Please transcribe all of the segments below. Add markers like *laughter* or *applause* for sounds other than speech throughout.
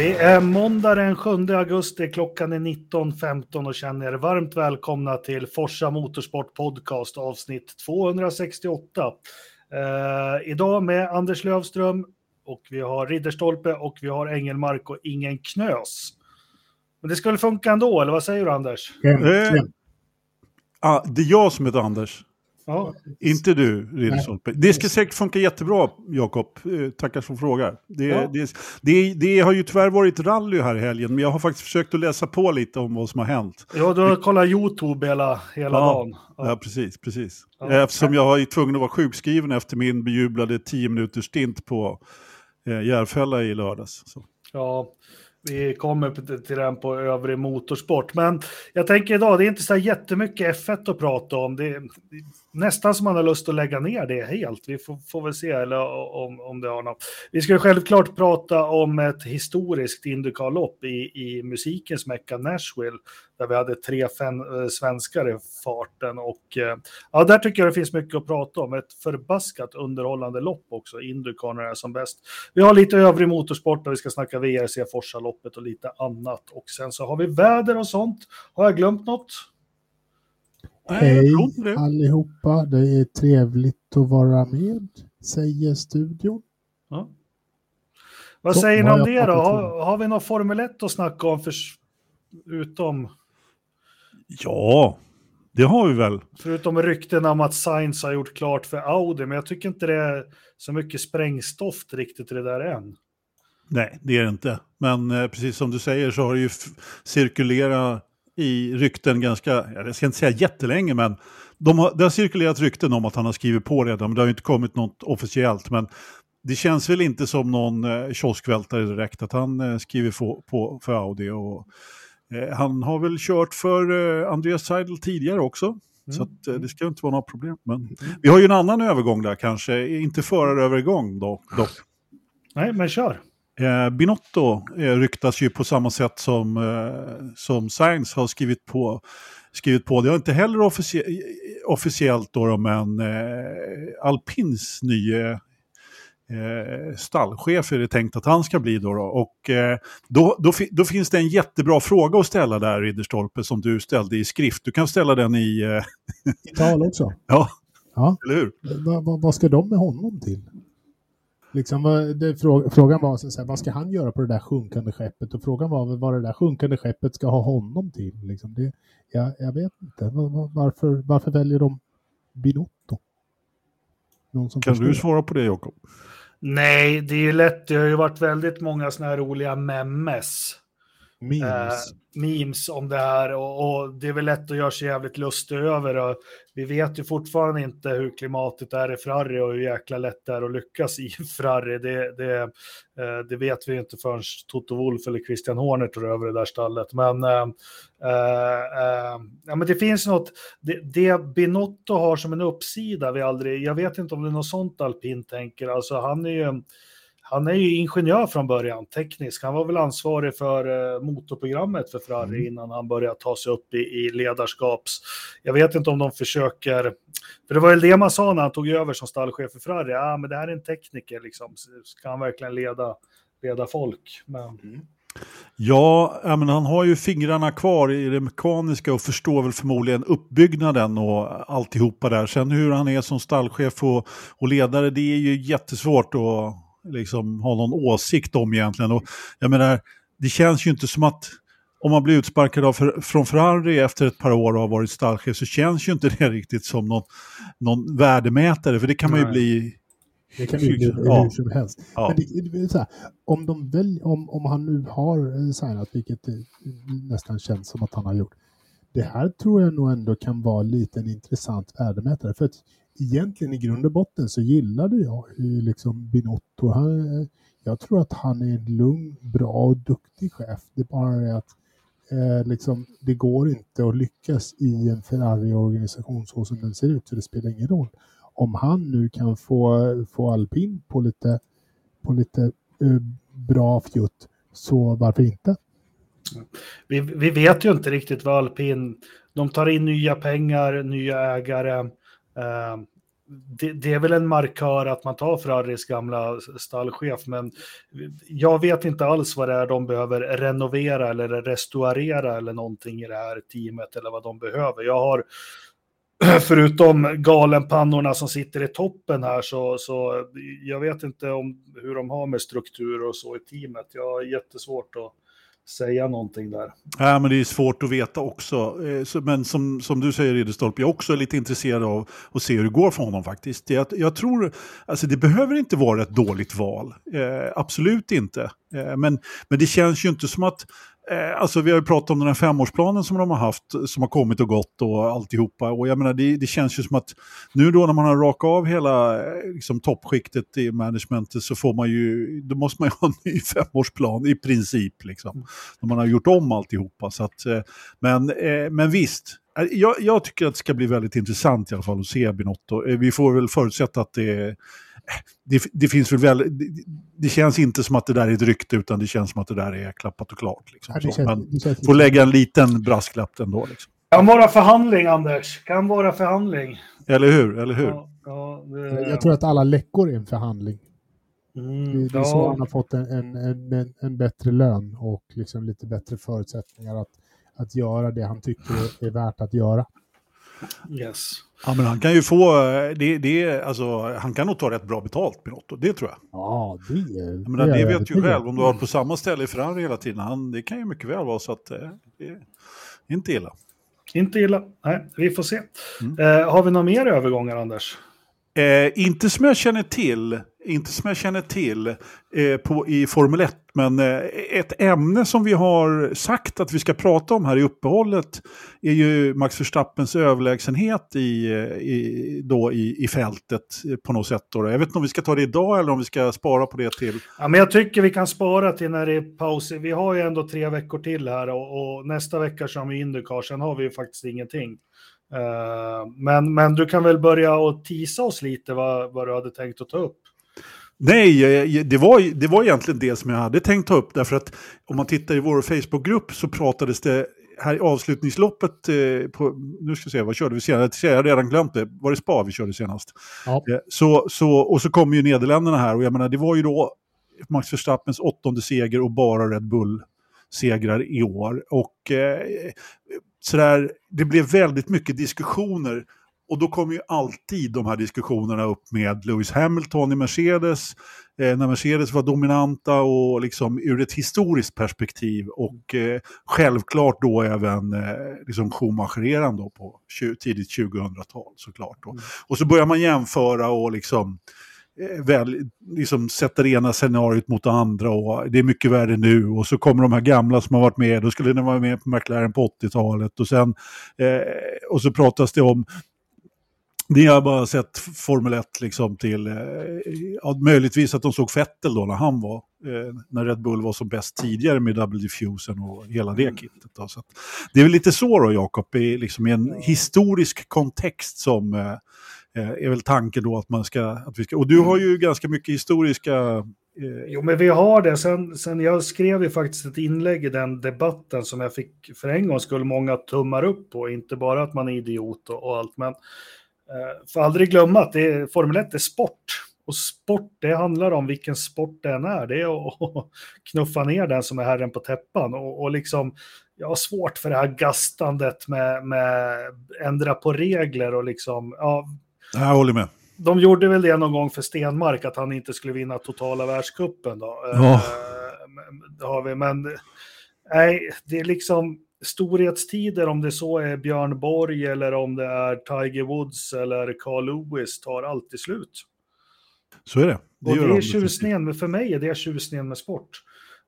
Det är måndag den 7 augusti, klockan är 19.15 och känner er varmt välkomna till Forsa Motorsport Podcast avsnitt 268. Eh, idag med Anders Lövström och vi har Ridderstolpe och vi har Engelmark och ingen knös. Men det skulle funka ändå, eller vad säger du Anders? Eh, ah, det är jag som heter Anders. Ja. Inte du, Ridderstolpe. Det ska säkert funka jättebra, Jakob. Eh, tackar som frågar. Det, Ja. det, det, det har ju tyvärr varit rally här i helgen, men jag har faktiskt försökt att läsa på lite om vad som har hänt. Ja, du har kollat YouTube hela, hela Ja. dagen. Ja, precis, precis. Eftersom jag var ju tvungen att vara sjukskriven efter min bejublade 10 minuters stint på eh, Järfälla i lördags. Så. Ja, vi kommer till den på övrig motorsport. Men jag tänker idag, det är inte så jättemycket F1 att prata om. Det är nästan som man har lust att lägga ner det helt. Vi får, får väl se eller om, om det har något. Vi ska ju självklart prata om ett historiskt Indycar-lopp i, i musikens mecka Nashville, där vi hade tre fem, eh, svenskar i farten. Och eh, ja, där tycker jag det finns mycket att prata om. Ett förbaskat underhållande lopp också, Indycar när det är som bäst. Vi har lite övrig motorsport där vi ska snacka VRC Forsa-loppet och lite annat. Och sen så har vi väder och sånt. Har jag glömt något? Hej allihopa, det är trevligt att vara med, säger studion. Ja. Vad Så, säger ni om har det då? Har, har vi någon Formel 1 att snacka om för, utom, Ja, det har vi väl. förutom rykten om att Sainz har gjort klart för Audi? Men jag tycker inte det är så mycket sprängstoft riktigt i det där än. Nej, det är det inte. Men eh, precis som du säger så har det ju cirkulerat i rykten ganska, jag ska inte säga jättelänge, men de har, det har cirkulerat rykten om att han har skrivit på redan, men det har inte kommit något officiellt. Men det känns väl inte som någon eh, kioskvältare direkt att han eh, skriver på, på för Audi. Och, eh, han har väl kört för eh, Andreas Seidel tidigare också. Så att, det ska inte vara några problem. Men vi har ju en annan övergång där kanske, inte förarövergång då, dock. Nej, men kör. Eh, Binotto eh, ryktas ju på samma sätt som, eh, som Sainz har skrivit på, skrivit på. Det har inte heller officie officiellt då, då men eh, Alpins nya eh, stallchef är det tänkt att han ska bli då. då. Och eh, då, då, fi- då finns det en jättebra fråga att ställa där, Ridderstolpe, som du ställde i skrift. Du kan ställa den i, eh, I tal också. *laughs* ja, Ja, eller hur? vad, vad, vad ska de med honom till? Liksom, det, frå, frågan var så här, vad ska han göra på det där sjunkande skeppet? Och frågan var vad det där sjunkande skeppet ska ha honom till. Liksom det, jag, jag vet inte. Var- var- Varför, varför väljer de Binotto? Någon som Kan förstår? du svara på det, Jakob? Nej, det är ju lätt. Det har ju varit väldigt många sådana här roliga memes. Memes. eh, memes om det här och, och det är väl lätt att göra sig jävligt lustig över. Och vi vet ju fortfarande inte hur klimatet är i Frarri och hur jäkla lätt det är att lyckas i *laughs* Frarri. Det, det, eh, det vet vi inte förrän Toto Wolff eller Christian Horner tar över det där stallet. Men, eh, eh, eh, ja, men det finns något, det, det Binotto har som en uppsida vi aldrig, jag vet inte om det är något sånt alpin tänker, alltså han är ju han är ju ingenjör från början, teknisk. Han var väl ansvarig för eh, motorprogrammet för Ferrari Mm. innan han började ta sig upp i, i ledarskaps... Jag vet inte om de försöker... För det var väl det man sa när han tog över som stallchef för Ferrari. Ja, ah, men det här är en tekniker, liksom. Ska han verkligen leda, leda folk? Men, Ja, ja, men han har ju fingrarna kvar i det mekaniska och förstår väl förmodligen uppbyggnaden och alltihopa där. Sen hur han är som stallchef och, och ledare, det är ju jättesvårt att liksom ha någon åsikt om egentligen. Och jag menar, det känns ju inte som att om man blir utsparkad av, för- från Ferrari efter ett par år och har varit stallchef så känns ju inte det riktigt som någon, någon värdemätare, för det kan man ju Nej. bli Det kan ju bli Ja. hur som helst. Ja. Det, här, om, de väl, om, om han nu har eh, signat, vilket det nästan känns som att han har gjort. Det här tror jag nog ändå kan vara lite en intressant värdemätare. För att egentligen i grund och botten så gillade jag ju liksom Binotto. Han, jag tror att han är en lugn, bra och duktig chef. Det är bara det att eh, liksom, det går inte att lyckas i en Ferrari-organisation så som den ser ut. Så det spelar ingen roll om han nu kan få, få alpin på lite, på lite eh, bra fjutt, så varför inte? vi, vi vet ju inte riktigt vad alpin... De tar in nya pengar, nya ägare. Eh, det, det, är väl en markör att man tar Ferraris gamla stallchef, men jag vet inte alls vad det är de behöver renovera eller restaurera eller någonting i det här teamet eller vad de behöver. Jag har *clears throat* förutom galenpannorna som sitter i toppen här så, så jag vet inte om hur de har med struktur och så i teamet. Jag har jättesvårt att säga någonting där. Ja, men det är svårt att veta också. Eh, men som, som du säger Ridderstolpe, jag är också lite intresserad av att se hur det går för honom faktiskt. Jag, jag tror, alltså det behöver inte vara ett dåligt val. Eh, absolut inte. Eh, men, men det känns ju inte som att Eh, Eh, alltså vi har ju pratat om den här femårsplanen som de har haft, som har kommit och gått och alltihopa. Och jag menar, det, det känns ju som att nu då när man har rakat av hela eh, liksom, toppskiktet i managementet så får man ju, då måste man ju *laughs* ha en ny femårsplan i princip. Liksom, mm. När man har gjort om alltihopa. Så att, eh, men, men visst, jag, jag, tycker att det ska bli väldigt intressant i alla fall att se Binotto. Vi får väl förutsätta att det är det, det, finns väl, väl det, det, känns inte som att det där är ett rykte utan det känns som att det där är klappat och klart. Liksom. Ja, känns, Man får lägga en liten brasklapp ändå. Liksom. Kan vara förhandling, Anders. Kan vara förhandling. Eller hur? Eller hur? Ja, ja, det... Jag tror att alla läckor är en förhandling. Mm, det är så han har fått en, en, en, en, bättre lön och liksom lite bättre förutsättningar att, att göra det han tycker är värt att göra. Yes. Ja, men han kan ju få, det, det, alltså, han kan nog ta rätt bra betalt Pinotto, det tror jag. Ja, det, är, menar, det, det vet ju själv, om du har på samma ställe i Ferrari hela tiden, han, det kan ju mycket väl vara så att eh, det är inte illa. Inte illa, nej, vi får se. Mm. Eh, har vi några mer övergångar, Anders? Eh, inte som jag känner till, inte som jag känner till eh, på, i Formel 1, men eh, ett ämne som vi har sagt att vi ska prata om här i uppehållet är ju Max Verstappens överlägsenhet i, eh, i, då i, i fältet eh, på något sätt. Då. Jag vet inte om vi ska ta det idag eller om vi ska spara på det till... Ja, men jag tycker vi kan spara till när det är paus. Vi har ju ändå tre veckor till här och, och nästa vecka så har vi Indycar, sen har vi ju faktiskt ingenting. Uh, men, men du kan väl börja och tisa oss lite vad, vad du hade tänkt att ta upp? Nej, det var, det var egentligen det som jag hade tänkt ta upp. Därför att om man tittar i vår Facebookgrupp så pratades det här i avslutningsloppet, eh, på, nu ska vi se, vad körde vi senast? Jag har redan glömt det. Var det Spa vi körde senast? Ja. Eh, så, så, och så kom ju Nederländerna här och jag menar det var ju då Max Verstappens åttonde seger och bara Red Bull-segrar i år. Och eh, sådär, det blev väldigt mycket diskussioner och då kommer ju alltid de här diskussionerna upp med Lewis Hamilton i Mercedes, eh, när Mercedes var dominanta och liksom ur ett historiskt perspektiv och eh, självklart då även eh, liksom Schumacher-eran då på tidigt 2000-tal såklart. Då. Mm. Och så börjar man jämföra och liksom eh, väl, liksom sätter ena scenariot mot det andra och det är mycket värre nu och så kommer de här gamla som har varit med, då skulle den vara med på McLaren på 80-talet och sen eh, och så pratas det om ni har bara sett Formel 1 liksom till, eh, ja, möjligtvis att de såg Vettel då när han var, eh, när Red Bull var som bäst tidigare med double diffusen och hela det kittet. Då. Så det är väl lite så då Jakob, i, liksom, i en historisk kontext som eh, eh, är väl tanken då att man ska, att vi ska, och du har ju ganska mycket historiska eh, Jo, men vi har det. Sen, sen jag skrev ju faktiskt ett inlägg i den debatten som jag fick för en gång skulle många tummar upp på. Inte bara att man är idiot och, och allt, men Eh, får aldrig glömma att det är, Formel 1 är sport. Och sport, det handlar om vilken sport den är. Det är *laughs* att knuffa ner den som är herren på täppan. Och, och liksom, jag har svårt för det här gastandet med, med ändra på regler och liksom, ja. Jag håller med. De gjorde väl det någon gång för Stenmark, att han inte skulle vinna totala världskuppen då. Ja. Det har vi, men nej, det är liksom, storhetstider, om det så är Björn Borg eller om det är Tiger Woods eller Carl Lewis, tar alltid slut. Så är det. Det, och det är tjusningen, men för mig är det tjusningen med sport.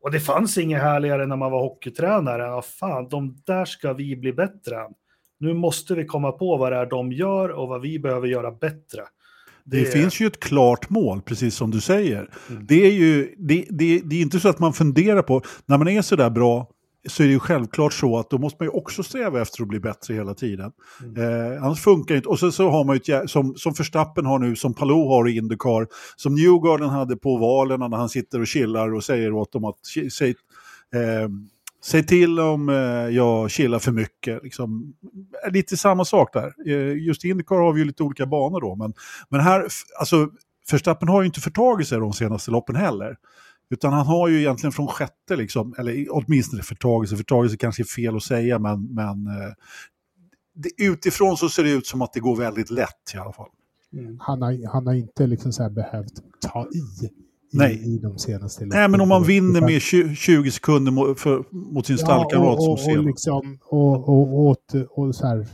Och det fanns inget härligare när man var hockeytränare än fan, de där ska vi bli bättre än. Nu måste vi komma på vad det är de gör och vad vi behöver göra bättre. Det, det finns ju ett klart mål, precis som du säger. Mm. Det, är ju, det, det, det är inte så att man funderar på, när man är så där bra, så är det ju självklart så att då måste man ju också sträva efter att bli bättre hela tiden. Mm. Eh, annars funkar det inte. Och så, så har man ju ett, som, som Verstappen har nu, som Palou har i Indycar, som Newgarden hade på valerna när han sitter och chillar och säger åt dem att säg, eh, Säg till om eh, jag chillar för mycket. Liksom, lite samma sak där. Eh, just i Indycar har vi ju lite olika banor då. Men, men här, alltså, Verstappen har ju inte förtagit sig de senaste loppen heller. Utan han har ju egentligen från sjätte, liksom, eller åtminstone förtagit sig kanske är fel att säga, men, men eh, det, utifrån så ser det ut som att det går väldigt lätt i alla fall. Mm. Han, har, han har inte liksom så behövt ta i Nej. i de senaste Nej, men om man vinner med 20 sekunder mot, för, mot sin stallkamrat ja, och, som och, liksom, och, och, och, och, så här,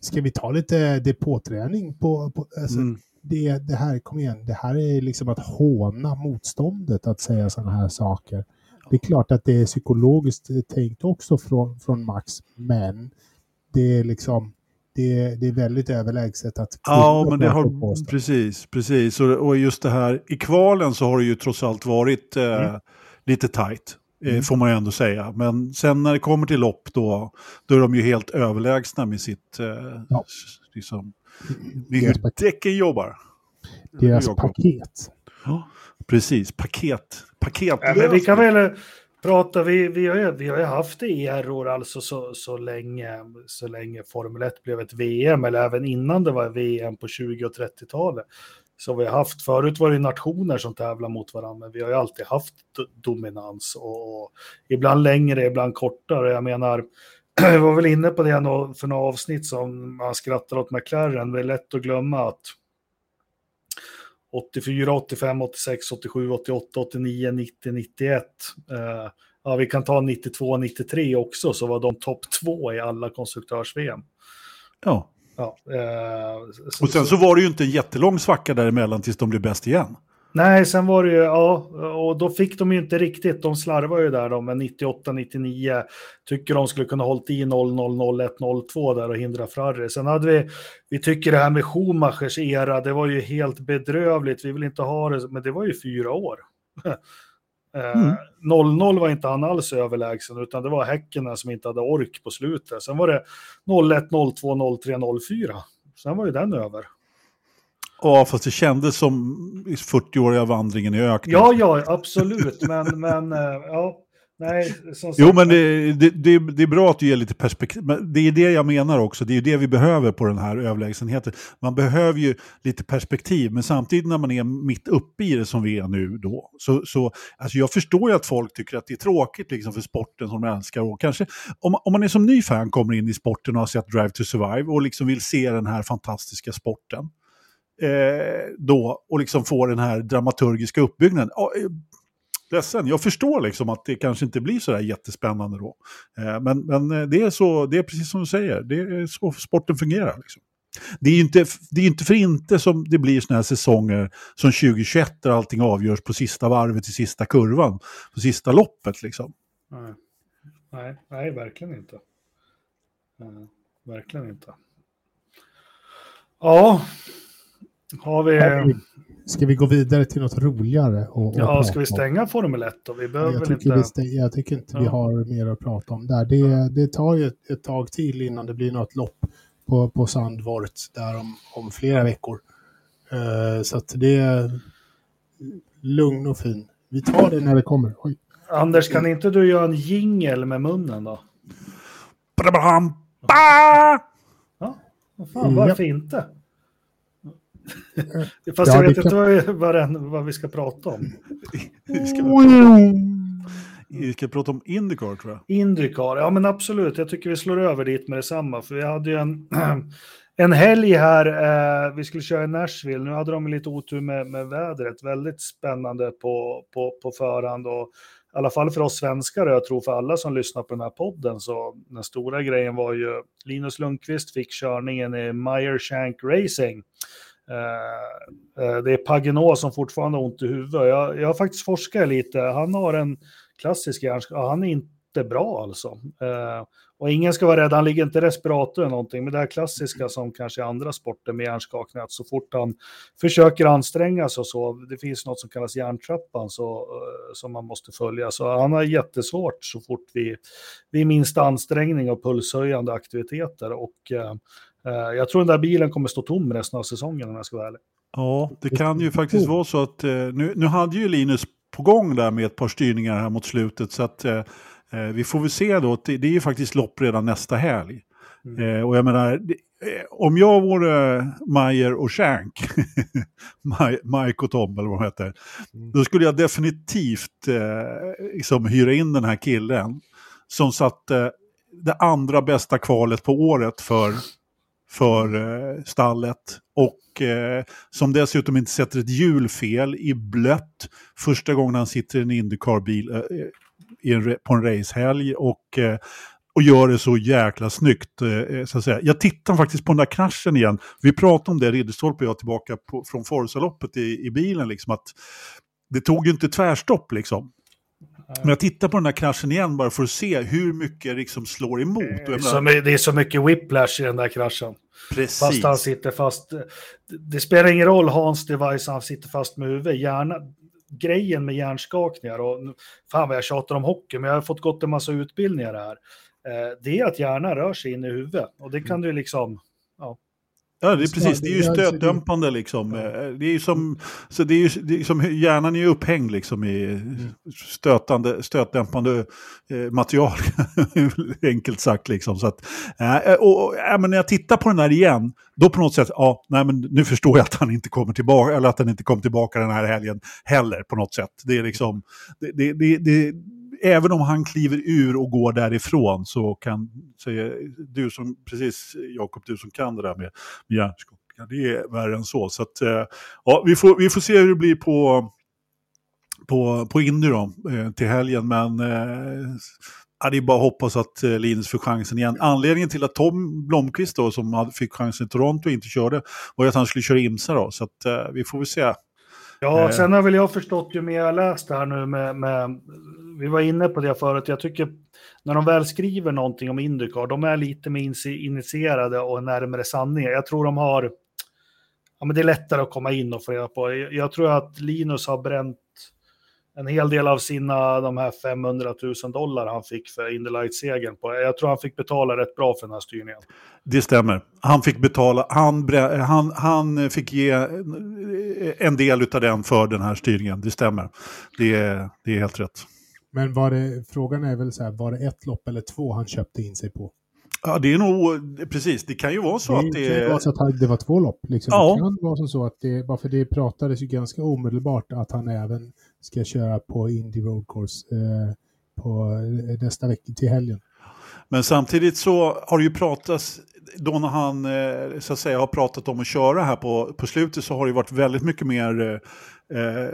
ska vi ta lite depåträning på, på alltså, mm. Det, det här, kom igen, det här är liksom att håna motståndet att säga sådana här saker. Det är klart att det är psykologiskt tänkt också från, från Max, men det är liksom det, det är väldigt överlägset att... Ja, men det har, precis, precis. Och, och, just det här, i kvalen så har det ju trots allt varit eh, mm. lite tajt. Eh, mm. Får man ju ändå säga. Men sen när det kommer till lopp då, då är de ju helt överlägsna med sitt... Eh, ja. liksom, med hur däcken jobbar. Deras paket. Ja, precis, paket. Paket. Ja, vi kan väl pratar vi, vi har ju, vi har ju haft det i error alltså så, så, länge, så länge Formel 1 blev ett VM, eller även innan det var VM på 20 och 30-talet. Så vi har haft, förut var det nationer som tävlar mot varandra, men vi har ju alltid haft dominans och, och ibland längre, ibland kortare. Jag menar, jag *clears throat* var väl inne på det för några avsnitt som man skrattar åt McLaren, det är lätt att glömma att 84, 85, 86, 87, 88, 89, 90, 91. Uh, ja, vi kan ta 92, 93 också, så var de topp två i alla konstruktörs-VM. Ja. ja uh, och sen så, så var det ju inte en jättelång svacka däremellan tills de blev bäst igen. Nej, sen var det ju, ja, och då fick de ju inte riktigt, de slarvar ju där de med 98, 99, tycker de skulle kunna hållit i 0, 0, 0, 1, 0, 2 där och hindra Ferrari. Sen hade vi, vi tycker det här med Schumachers era, det var ju helt bedrövligt, vi vill inte ha det, men det var ju fyra år. *laughs* Mm. 0-0 var inte han alls överlägsen, utan det var Häcken som inte hade ork på slutet. Sen var det 0-1, 0-2, 0-3, 0-4. Sen var ju den över. Ja, fast det kändes som 40-åriga vandringen i öknen. Ja, ja, absolut. *laughs* Men, men eh, ja, nej. jo, men det, det, det, det, är bra att du ger lite perspektiv. Men det är det jag menar också. Det är det vi behöver på den här överlägsenheten. Man behöver ju lite perspektiv, men samtidigt när man är mitt uppe i det som vi är nu då. Så, så alltså jag förstår ju att folk tycker att det är tråkigt liksom för sporten som de älskar. Och kanske om, om man är som ny fan kommer in i sporten och har sett Drive to Survive och liksom vill se den här fantastiska sporten eh, då och liksom få den här dramaturgiska uppbyggnaden. Oh, ledsen, jag förstår liksom att det kanske inte blir så där jättespännande då. Eh, men men eh, det, är så, det är precis som du säger, det är så sporten fungerar. Liksom. Det är ju inte, det är inte för inte som det blir sådana här säsonger som 2021 där allting avgörs på sista varvet i sista kurvan, på sista loppet liksom. Nej, nej, nej verkligen inte. Nej, verkligen inte. Ja, har vi... Ska vi gå vidare till något roligare? Och, och ja, ska vi stänga Formel 1 då? Vi behöver jag, tycker inte... stäng, jag tycker inte ja. vi har mer att prata om där. Det, det tar ju ett, ett, tag till innan det blir något lopp på, på Sandvort där om, om flera veckor. Uh, så att det är lugn och fin. Vi tar det när det kommer. Oj. Anders, kan inte du göra en jingel med munnen då? Ja, vad fan, varför inte? Fast ja, jag vet inte vad, vad, den, vad, vi ska prata om. vi, ska vi ska prata om Indycar tror jag. Indycar, ja men absolut. Jag tycker vi slår över dit med detsamma. För vi hade ju en, en helg här, eh, vi skulle köra i Nashville. Nu hade de lite otur med, med vädret. Väldigt spännande på, på, på förhand. Och, i alla fall för oss svenskar, och jag tror för alla som lyssnar på den här podden, så den stora grejen var ju Linus Lundqvist fick körningen i Meyer Shank Racing. Eh, eh, det är Paginot som fortfarande har ont i huvudet. Jag, jag har faktiskt forskat lite. Han har en klassisk hjärnskada. Han är inte bra alltså. Eh, och ingen ska vara rädd, han ligger inte i respirator eller någonting. Men det här klassiska som kanske i andra sporter med hjärnskakning, att så fort han försöker anstränga sig och så, det finns något som kallas hjärntrappan så, som man måste följa. Så han har jättesvårt så fort vi, vid minsta ansträngning och pulshöjande aktiviteter. Och jag tror den där bilen kommer stå tom resten av säsongen om jag ska vara ärlig. Ja, det kan ju faktiskt vara så att eh, nu, nu hade ju Linus på gång där med ett par styrningar här mot slutet så att eh, Eh, vi får väl se då, det, det är ju faktiskt lopp redan nästa helg. Mm. Eh, och jag menar, det, eh, om jag vore Mayer och Shank, *laughs* Mike och Tom eller vad de heter, mm. då skulle jag definitivt eh, liksom hyra in den här killen som satte det andra bästa kvalet på året för, för eh, stallet. Och eh, som dessutom inte sätter ett hjulfel i blött första gången han sitter i en Indycar-bil eh, på en racehelg. Och eh, och gör det så jäkla snyggt. Eh, så att säga. Jag tittar faktiskt på den där kraschen igen. Vi pratade om det, Ridderstolpe och jag, tillbaka på, från Forza-loppet i, i bilen. Liksom, att det tog ju inte tvärstopp liksom. Men jag tittar på den här kraschen igen bara för att se hur mycket liksom slår emot. Det är, så, det är så mycket whiplash i den där kraschen. Precis. Fast han sitter fast. Det spelar ingen roll Hans device, han sitter fast med huvudet. Hjärna, grejen med hjärnskakningar och fan vad jag tjatar om hockey, men jag har fått gått en massa utbildningar här. Eh, det är att hjärnan rör sig in i huvudet och det kan du liksom, ja. Ja, det är precis. Det är ju stötdämpande liksom. Eh, det är ju som, så det är ju, det är som hjärnan är upphängd liksom i mm. stötande, stötdämpande eh, material. *laughs* Enkelt sagt liksom. Så att, och, och, men när jag tittar på den här igen, då på något sätt, ja, nej men nu förstår jag att han inte kommer tillbaka, eller att han inte kommer tillbaka den här helgen heller på något sätt. Det är liksom, det, det, det, det även om han kliver ur och går därifrån så kan, säga, du som, precis Jakob, du som kan det där med, med hjärnskakningar, det är värre än så. Så att, eh, ja, vi får, vi får se hur det blir på, på, på Indy då, eh, till helgen, men eh, Ja, det är bara att hoppas att Linus får chansen igen. Anledningen till att Tom Blomqvist då, som fick chansen i Toronto inte körde var att han skulle köra Imsa då. Så att, eh, vi får väl se. Ja, sen har väl jag förstått ju mer jag läst det här nu med, med vi var inne på det förut, jag tycker när de väl skriver någonting om Indycar, de är lite mer initierade och närmare sanningen. Jag tror de har, ja men det är lättare att komma in och få reda på. Jag tror att Linus har bränt en hel del av sina, de här 500 000 dollar han fick för Indy Light-segern på. Jag tror han fick betala rätt bra för den här styrningen. Det stämmer. Han fick betala, han, han, han fick ge en del av den för den här styrningen. Det stämmer. Det det är helt rätt. Men var det, frågan är väl så här, var det ett lopp eller två han köpte in sig på? Ja, det är nog, precis, det kan ju vara så det att det... Det kan vara så att det var två lopp. Liksom. Ja. Det kan vara som så att det, varför det pratades ju ganska omedelbart att han även ska köra på Indy Road Course eh, på nästa vecka till helgen. Men samtidigt så har det ju pratats, då när han eh, så att säga har pratat om att köra här på, på slutet så har det varit väldigt mycket mer eh, eh,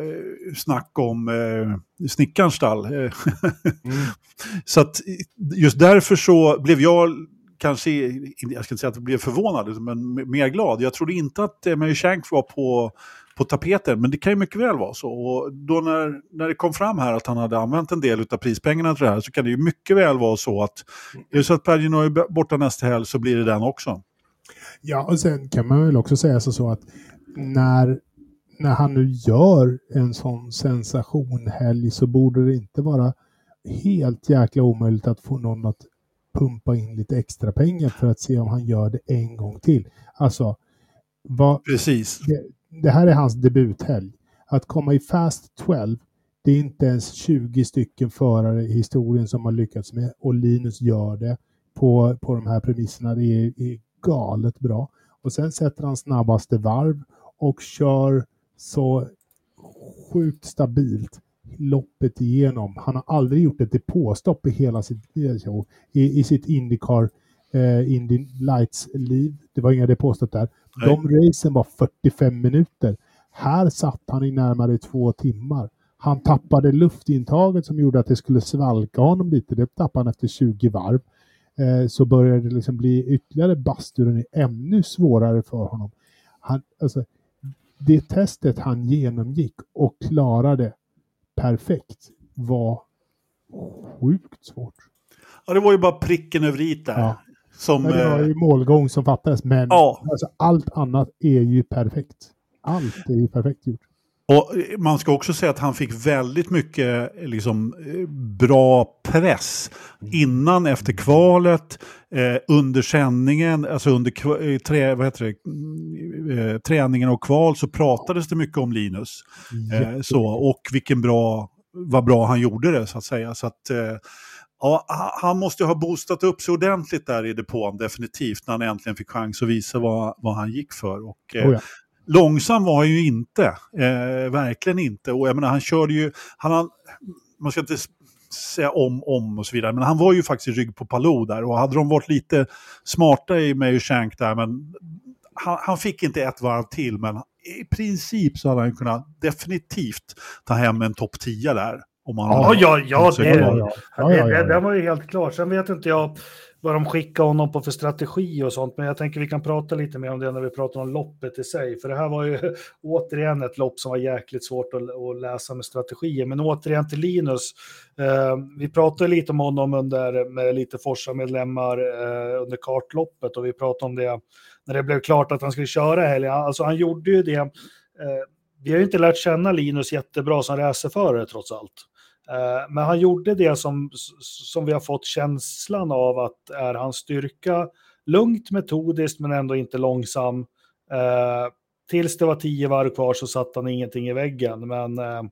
snack om eh, snickarns stall. mm. *laughs* Så att just därför så blev jag kanske, jag ska inte säga att jag blev förvånad, men mer glad. Jag trodde inte att eh, Mary Shank var på, på tapeten, men det kan ju mycket väl vara så. Och då när, när det kom fram här att han hade använt en del av prispengarna till det här så kan det ju mycket väl vara så att är det så att Pergino är borta nästa helg så blir det den också. Ja, och sen kan man väl också säga så, så att när när han nu gör en sån sensationhelg så borde det inte vara helt jäkla omöjligt att få någon att pumpa in lite extra pengar för att se om han gör det en gång till. Alltså, vad, Precis. Det, det här är hans debuthelg. Att komma i Fast 12, det är inte ens 20 stycken förare i historien som har lyckats med och Linus gör det på, på de här premisserna. Det är, är galet bra. Och sen sätter han snabbaste varv och kör så sjukt stabilt loppet igenom. Han har aldrig gjort ett depåstopp i hela sitt, i, i sitt Indycar, eh, Indy Lights-liv. Det var inga depåstopp där. Nej. De racen var 45 minuter. Här satt han i närmare två timmar. Han tappade luftintaget som gjorde att det skulle svalka honom lite. Det tappade han efter 20 varv. Eh, så började det liksom bli ytterligare basturen ännu svårare för honom. Han, alltså, det testet han genomgick och klarade perfekt var sjukt svårt. Ja, det var ju bara pricken över i där. Ja. Som, men det var ju eh, målgång som fattades, men ja. alltså, allt annat är ju perfekt. Allt är ju perfekt gjort. Och man ska också säga att han fick väldigt mycket liksom, bra press innan, efter kvalet, eh, under sändningen, alltså under eh, trä, vad heter det, eh, träningen och kval så pratades det mycket om Linus. Eh, så, och vilken bra, vad bra han gjorde det så att säga. Så att, eh, Ja, han måste ha boostat upp sig ordentligt där i depån, definitivt, när han äntligen fick chans att visa vad, vad han gick för. Och, eh, oh ja. Långsam var han ju inte, eh, verkligen inte. Och jag menar, han körde ju, han, man ska inte säga om, om och så vidare, men han var ju faktiskt i rygg på Palou där och hade de varit lite smarta i Mayo Shank där, men han, han, fick inte ett varv till, men i princip så hade han kunnat definitivt ta hem en topp 10 där. Om man ja, ja, ja, det, ja, ja, det, det, var ju helt klart. Sen vet inte jag vad de skickar honom på för strategi och sånt, men jag tänker vi kan prata lite mer om det när vi pratar om loppet i sig, för det här var ju *laughs* återigen ett lopp som var jäkligt svårt att, att läsa med strategier. Men återigen till Linus, eh, vi pratade lite om honom under, med lite Forsa-medlemmar eh, under kartloppet och vi pratade om det när det blev klart att han skulle köra helgen. Alltså han gjorde ju det. Eh, vi har ju inte lärt känna Linus jättebra som racerförare trots allt. Eh, men han gjorde det som, som vi har fått känslan av att är hans styrka. Lugnt, metodiskt men ändå inte långsam. Eh, tills det var tio varv kvar så satt han ingenting i väggen. Men eh,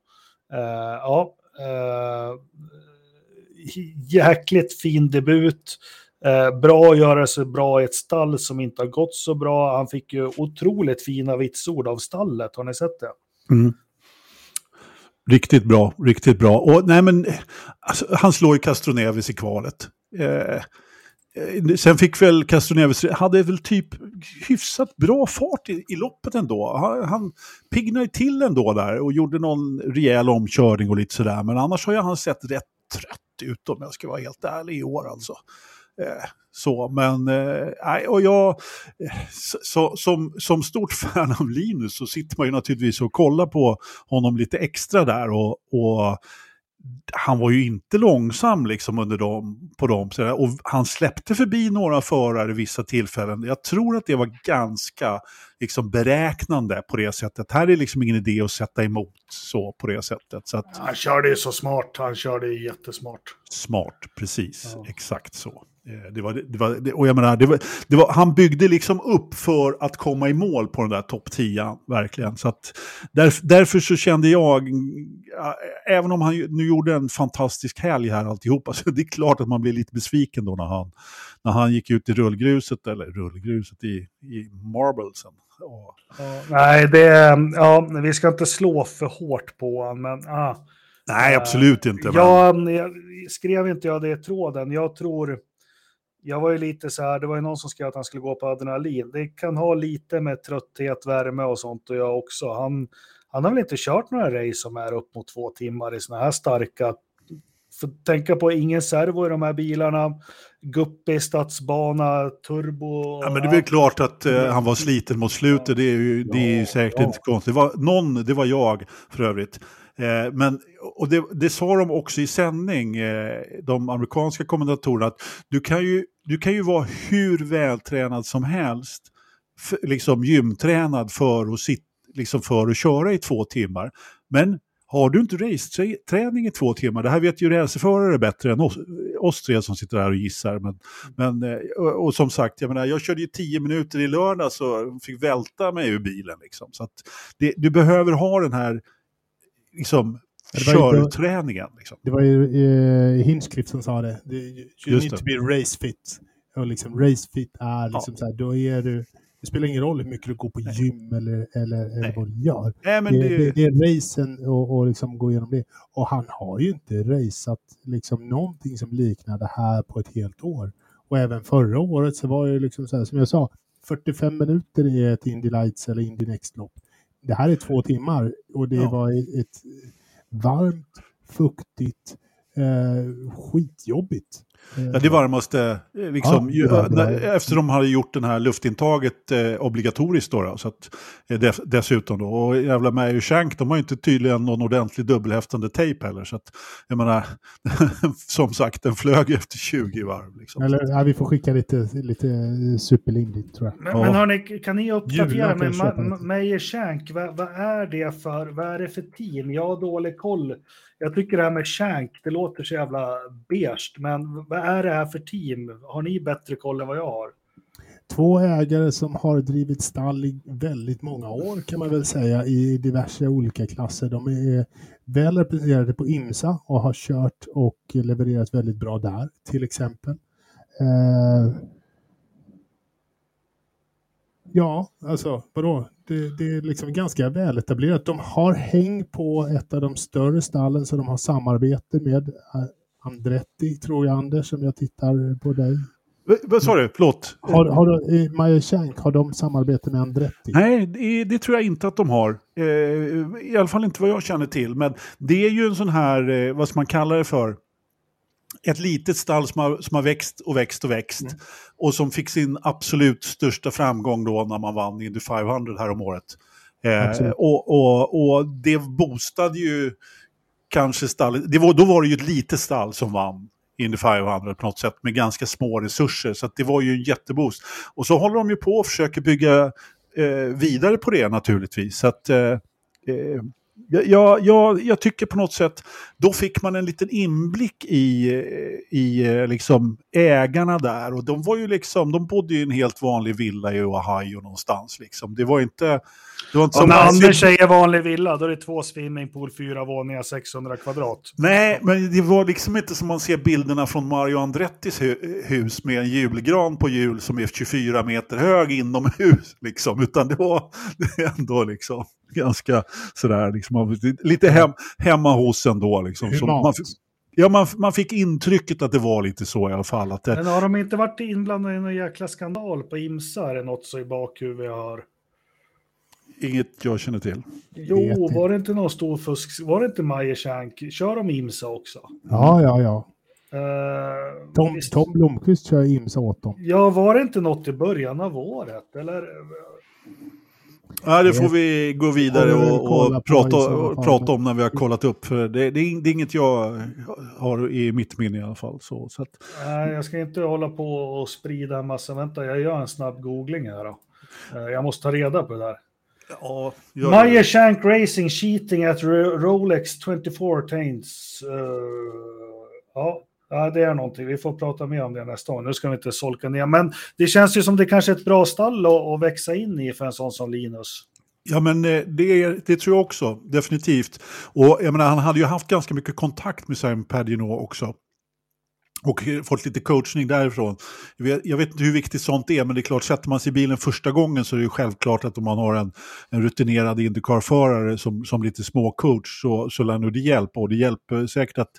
ja, jäkligt fin debut. bra att göra sig bra i ett stall som inte har gått så bra. Han fick ju otroligt fina vitsord av stallet, har ni sett det? Mm. Riktigt bra, riktigt bra. Och nej men, alltså, han slår ju Castroneves i kvalet. Eh, eh sen fick väl Castroneves, hade väl typ hyfsat bra fart i, i loppet ändå. Han, han piggnade till ändå där och gjorde någon rejäl omkörning och lite sådär. Men annars har ju han sett rätt trött ut om jag ska vara helt ärlig i år alltså. Eh, så, men, eh, och jag, så, som, som stort *laughs* fan av Linus så sitter man ju naturligtvis och kollar på honom lite extra där och, och han var ju inte långsam liksom under dem, på dem. Och han släppte förbi några förare vissa tillfällen. Jag tror att det var ganska liksom, beräknande på det sättet. Här är liksom ingen idé att sätta emot så på det sättet. Så att... Han körde ju så smart, han körde jättesmart. Smart, precis. Ja. Exakt så. Eh, det var, det var, och jag menar, det var, det var, han byggde liksom upp för att komma i mål på den där topp 10, verkligen. Så att där, därför så kände jag, även om han nu gjorde en fantastisk helg här alltihopa, *laughs* så det är klart att man blir lite besviken då när han, när han gick ut i rullgruset, eller rullgruset i, i marblesen. Ja, nej, det, ja, vi ska inte slå för hårt på honom, men ah, Nej, absolut inte. Jag, jag, skrev inte jag det i tråden. Jag tror jag var ju lite så här, det var ju någon som skrev att han skulle gå på adrenalin. Det kan ha lite med trötthet, värme och sånt och jag också. Han, han har väl inte kört några race som är upp mot två timmar i såna här starka för tänka på ingen servo i de här bilarna. Guppy, stadsbana, turbo. Ja, men det är väl klart att uh, han var sliten mot slutet. Det är ju, det är ju säkert ja. inte konstigt. Det var, någon, det var jag för övrigt. Eh, men, och det, det sa de också i sändning, eh, de amerikanska kommentatorerna, att du kan, ju, du kan ju vara hur vältränad som helst, för, liksom gymtränad för att, sit, liksom för att köra i två timmar. Men har du inte raceträning i två timmar, det här vet ju racerförare bättre än oss, oss tre som sitter här och gissar. Men, men, eh, och, och, som sagt, jag, menar, jag körde ju tio minuter i lördag så fick välta mig ur bilen. Liksom. Så att det, du behöver ha den här liksom, körträningen. Liksom. Det var ju eh, Hinchcliffe som sa det. You Just need det. to be race fit. Och liksom race fit är liksom ja. så här, då är du det spelar ingen roll hur mycket du går på Nej. gym eller, eller, eller vad du gör. Nej, men det, det, det är racen och, och liksom gå igenom det. Och han har ju inte raceat liksom någonting som liknar det här på ett helt år. Och även förra året så var det liksom så här, som jag sa, 45 minuter i ett Indy Lights eller Indy Next-lopp det här är två timmar och det ja. var ett varmt, fuktigt, eh, skitjobbigt. Ja, det varmaste, eh, liksom, ja, det var efter de hade gjort den här luftintaget eh, obligatoriskt då, då, så att, eh, dess, dessutom då. Och jävla Meyer Shank, de har ju inte tydligen någon ordentlig dubbelhäftande tejp heller. Så att, jag menar, *laughs* som sagt, den flög efter 20 varv. Liksom. Eller, ja, vi får skicka lite, lite superlindigt tror jag. Men, ja. men hörni, kan ni uppdatera mig? Meyer Shank, vad, vad, är det för, vad är det för team? Jag har dålig koll jag tycker det här med Shank, det låter så jävla beige, men vad är det här för team? Har ni bättre koll än vad jag har? två ägare som har drivit stall i väldigt många år kan man väl säga i diverse olika klasser. De är väl representerade på IMSA och har kört och levererat väldigt bra där till exempel. Eh, ja, alltså vadå? Det, det är liksom ganska väletablerat. De har häng på ett av de större stallen som de har samarbete med eh, Andretti, tror jag Anders, som jag tittar på dig. Vad sa du? Förlåt? Har, har, Maja Shank, har de samarbete med Andretti? Nej, det, det, tror jag inte att de har. Eh, I alla fall inte vad jag känner till. Men det är ju en sån här, eh, vad ska man kalla det för? Ett litet stall som har, som har växt och växt och växt. Mm. Och som fick sin absolut största framgång då när man vann Indy 500 här om året. Eh, och, och, och det boostade ju kanske stallet. Det var, då var det ju ett litet stall som vann Indy 500 på något sätt med ganska små resurser. Så det var ju en jätteboost. Och så håller de ju på och försöker bygga eh, vidare på det naturligtvis. Så att, eh, eh jag, jag, jag, tycker på något sätt, då fick man en liten inblick i, i eh, liksom ägarna där. Och de var ju liksom, de bodde i en helt vanlig villa i Ohio någonstans. Liksom. Det var inte... Det var inte som när Anders säger vanlig villa, då är det två swimmingpool, fyra våningar, 600 kvadrat. Nej, men det var liksom inte som man ser bilderna från Mario Andrettis hus med en julgran på jul som är 24 meter hög inomhus. Liksom. Utan det var det *laughs* ändå liksom ganska sådär, liksom, lite hem, hemma hos ändå. Liksom. Så man, ja, man, man fick intrycket att det var lite så i alla fall. Att det... Men har de inte varit inblandade i någon jäkla skandal på IMSA? Är det något så i bakhuvudet jag har? Inget jag känner till. Jo, var det inte någon stor fusk? Var det inte Majershank? Kör de IMSA också? Ja, ja, ja. Uh, Tom, visst... Tom Blomqvist kör IMSA åt dem. Ja, var det inte något i början av året? Eller Ja, det får vi gå vidare och, och prata, och prata om när vi har kollat upp. Det, det, är, det är inget jag har i mitt minne i alla fall. Så, så att... Nej, jag ska inte hålla på och sprida en massa. Vänta, jag gör en snabb googling här då. Eh, jag måste ta reda på det där. Ja, Meyer Shank Racing cheating at Rolex 24 taints. Uh, ja, Ja, det är någonting. Vi får prata mer om det nästa gång. Nu ska vi inte solka ner. Men det känns ju som det kanske är ett bra stall att, att växa in i för en sån som Linus. Ja, men eh, det, det tror jag också, definitivt. Och jag menar, han hade ju haft ganska mycket kontakt med Sam Pagenaud också och fått lite coachning därifrån. Jag vet, inte hur viktigt sånt är, men det är klart, sätter man sig i bilen första gången så är det självklart att om man har en, en rutinerad Indycar-förare som, som lite småcoach så, så lär nog det hjälpa. Och det hjälper säkert att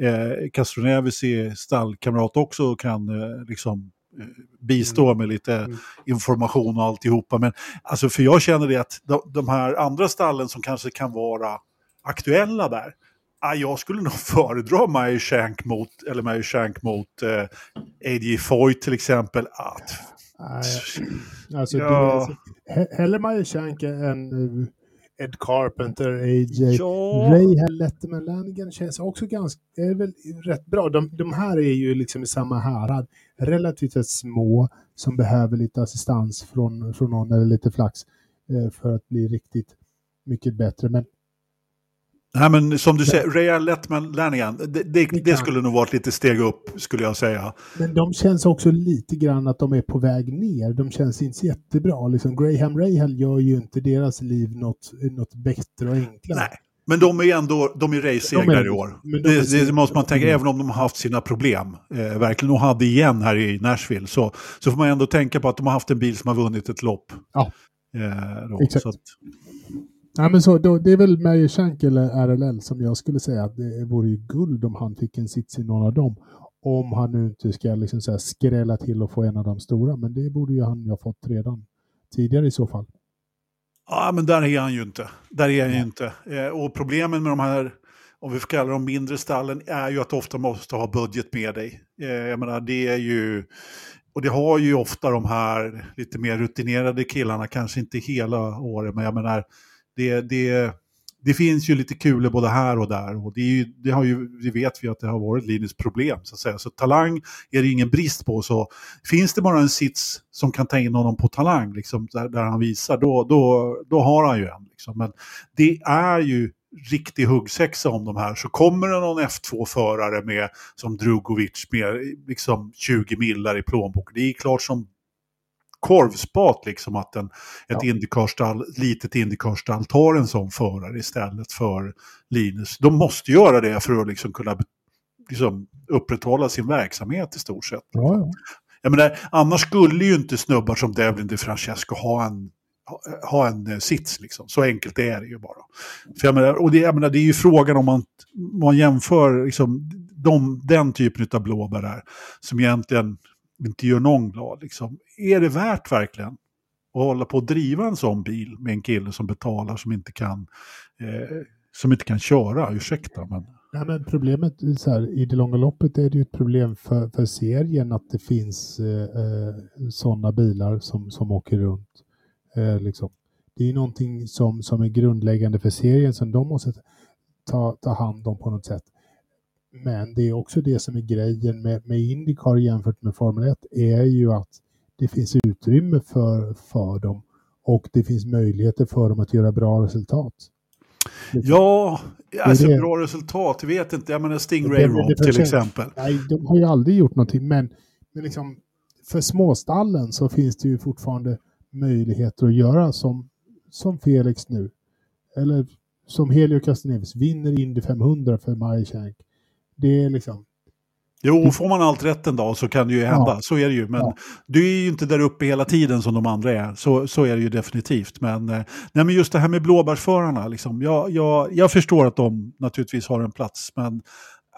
eh, Castroneves är stallkamrat också kan eh, liksom eh, bistå mm. med lite mm. information och alltihopa. Men alltså för jag känner det att de, de här andra stallen som kanske kan vara aktuella där, Ah, jag skulle nog *laughs* föredra Meyer Shank mot, eller Meyer Shank mot eh, A.J. Foyt till exempel. Att, *sniffs* alltså, ja. hellre Meyer Shank än uh, Ed Carpenter, A.J. Ja. Ray Letterman Lanigan känns också ganska, är väl rätt bra. De, de här är ju liksom i samma härad. Relativt små som behöver lite assistans från, från någon eller lite flax eh, för att bli riktigt mycket bättre. Men Nej, men som du säger, Ray Lettman Lanigan, det, det, det, skulle nog vara ett litet steg upp, skulle jag säga. Men de känns också lite grann att de är på väg ner. De känns inte jättebra. Liksom Graham Rahal gör ju inte deras liv något, något bättre och enklare. Nej. Men de är ändå de är racesegrare i år. De det, det, måste man tänka, mm. även om de har haft sina problem. Eh, verkligen, och hade igen här i Nashville. Så, så får man ändå tänka på att de har haft en bil som har vunnit ett lopp. Ja, eh, då, exakt. Ja, men så, då, det är väl Mary Shank eller RLL som jag skulle säga att det vore ju guld om han fick en sits i någon av dem. Om han nu inte ska liksom så skrälla till och få en av de stora. Men det borde ju han ju ha fått redan tidigare i så fall. Ja, men där är han ju inte. Där är han ju inte. Eh, och problemen med de här, om vi får kalla dem mindre stallen, är ju att du ofta måste ha budget med dig. Eh, jag menar, det är ju... Och det har ju ofta de här lite mer rutinerade killarna, kanske inte hela året, men jag menar, det, det, det finns ju lite kulor både här och där och det, ju, det, har ju, det vet vi att det har varit Linus problem. Så, att säga. så talang är det ingen brist på. Så finns det bara en sits som kan ta in honom på talang, liksom, där, där han visar, då, då, då har han ju en. Liksom. Men det är ju riktig huggsexa om de här så kommer det någon F2-förare med som Drugovic med liksom 20 millar i plånboken, Det är klart som korvspat liksom att en, ett Ja. Indycarstall, litet Indycarstall tar en sån förare istället för Linus. De måste göra det för att liksom kunna liksom, upprätthålla sin verksamhet i stort sett. Ja, ja. Jag menar, annars skulle ju inte snubbar som Devlin DeFrancesco ha en, ha, ha en eh, sits. Liksom. Så enkelt är det ju bara. För jag menar, och det, jag menar, det är ju frågan om man, man jämför liksom, de, den typen av blåbär där, som egentligen inte gör någon glad. Liksom. Är det värt verkligen att hålla på och driva en sån bil med en kille som betalar som inte kan, eh, som inte kan köra? Ursäkta, men... Nej, men problemet är så här, i det långa loppet är det ju ett problem för, för serien att det finns eh, eh, sådana bilar som, som åker runt. Eh, liksom. Det är någonting som, som är grundläggande för serien som de måste ta, ta hand om på något sätt. Men det är också det som är grejen med, med Indycar jämfört med Formel 1 är ju att det finns utrymme för, för dem och det finns möjligheter för dem att göra bra resultat. Ja, alltså det. bra resultat, jag vet inte. Jag menar Stingray Rob till exempel. Nej, de har ju aldrig gjort någonting, men, men liksom, för småstallen så finns det ju fortfarande möjligheter att göra som, som Felix nu. Eller som Helio Castroneves vinner Indy 500 för Majchank. Det är liksom, Jo, får man allt rätt en dag så kan det ju hända. Ja. Så är det ju. Men Ja. du är ju inte där uppe hela tiden som de andra är. Så, så är det ju definitivt. Men, eh, nej, men just det här med blåbärsförarna. Liksom, jag, jag, jag förstår att de naturligtvis har en plats. Men